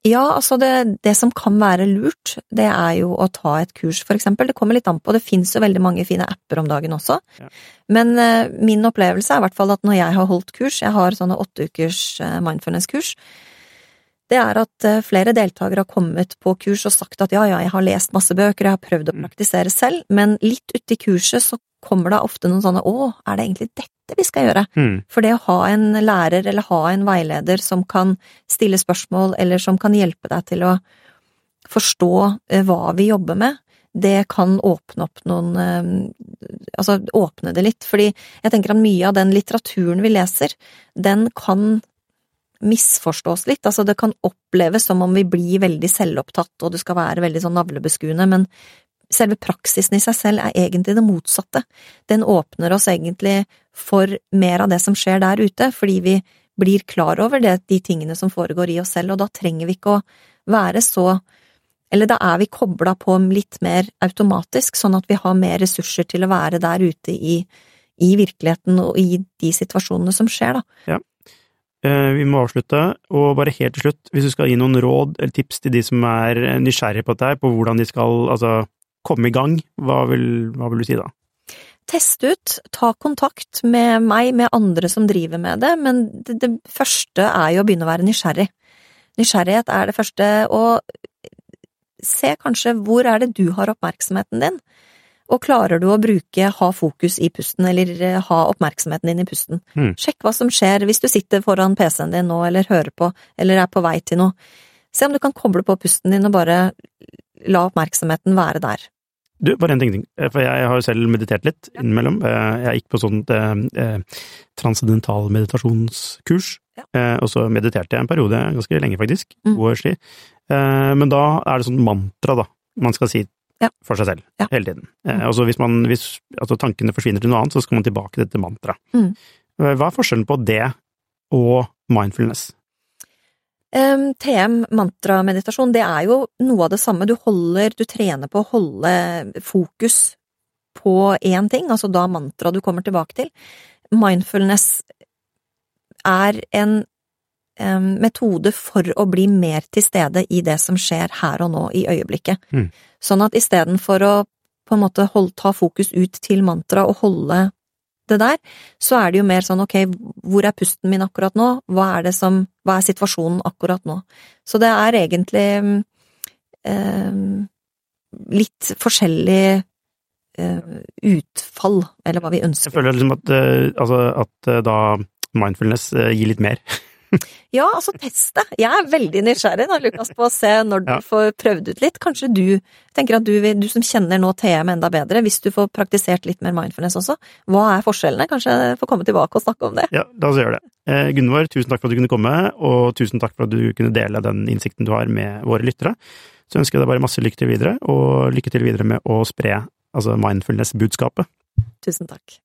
Ja, altså det, det som kan være lurt, det er jo å ta et kurs, for eksempel. Det kommer litt an på, det finnes jo veldig mange fine apper om dagen også. Ja. Men uh, min opplevelse er i hvert fall at når jeg har holdt kurs, jeg har sånne åtte ukers eh, mindfulness-kurs, det er at uh, flere deltakere har kommet på kurs og sagt at ja, ja, jeg har lest masse bøker, jeg har prøvd å Mm. praktisere selv, men litt uti kurset så kommer det ofte noen sånne å, er det egentlig dette vi skal gjøre? Mm. For det å ha en lærer eller ha en veileder som kan stille spørsmål, eller som kan hjelpe deg til å forstå eh, hva vi jobber med, det kan åpne opp noen eh, Altså åpne det litt, fordi jeg tenker at mye av den litteraturen vi leser, den kan misforstås litt. Altså, det kan oppleves som om vi blir veldig selvopptatt, og du skal være veldig sånn navlebeskuende, men selve praksisen i seg selv er egentlig det motsatte. Den åpner oss egentlig for mer av det som skjer der ute, fordi vi blir klar over det, de tingene som foregår i oss selv, og da trenger vi ikke å være så eller da er vi kobla på litt mer automatisk, sånn at vi har mer ressurser til å være der ute i, i virkeligheten og i de situasjonene som skjer, da. Ja. Vi må avslutte, og bare helt til slutt, hvis du skal gi noen råd eller tips til de som er nysgjerrige på dette på hvordan de skal altså, komme i gang, hva vil, hva vil du si da? Test ut, ta kontakt med meg, med andre som driver med det, men det, det første er jo å begynne å være nysgjerrig. Nysgjerrighet er det første, og se kanskje hvor er det du har oppmerksomheten din, og klarer du å bruke ha fokus i pusten, eller eh, ha oppmerksomheten din i pusten. Mm. Sjekk hva som skjer hvis du sitter foran PC-en din nå, eller hører på, eller er på vei til noe. Se om du kan koble på pusten din og bare la oppmerksomheten være der. Du, bare en ting, ting. for jeg har jo selv meditert litt innimellom. Eh, Jeg gikk på sånt eh, eh, transcendental meditasjonskurs, Ja. eh, og så mediterte jeg en periode, ganske lenge faktisk, Mm. to års tid. Eh, Men da er det sånn mantra, da, man skal si Ja. for seg selv, Ja. hele tiden. Eh, så altså hvis, man, hvis altså tankene forsvinner til noe annet, så skal man tilbake til dette mantraet. Mm. Hva er forskjellen på det og mindfulness? TM, mantrameditasjon, det er jo noe av det samme. Du holder, du trener på å holde fokus på én ting, altså da mantra du kommer tilbake til. Mindfulness er en metode for å bli mer til stede i det som skjer her og nå, i øyeblikket. Mm. Sånn at istedenfor å på en måte holde, ta fokus ut til mantra og holde det der, så er det jo mer sånn ok, hvor er pusten min akkurat nå, hva er det som, hva er situasjonen akkurat nå? Så det er egentlig eh, litt forskjellig eh, utfall, eller hva vi ønsker. Jeg føler liksom at, eh, altså, at eh, da mindfulness eh, gir litt mer. Ja, altså test det. Jeg er veldig nysgjerrig da, Lukas, på å se når du Ja. får prøvd ut litt. Kanskje du tenker at du, du som kjenner nå TM enda bedre, hvis du får praktisert litt mer mindfulness også, hva er forskjellene? Kanskje får komme tilbake og snakke om det. Ja, la oss gjøre det. Eh, Gunvor, tusen takk for at du kunne komme, og tusen takk for at du kunne dele den innsikten du har med våre lyttere. Så ønsker jeg deg bare masse lykke til videre, og lykke til videre med å spre altså mindfulness-budskapet. Tusen takk.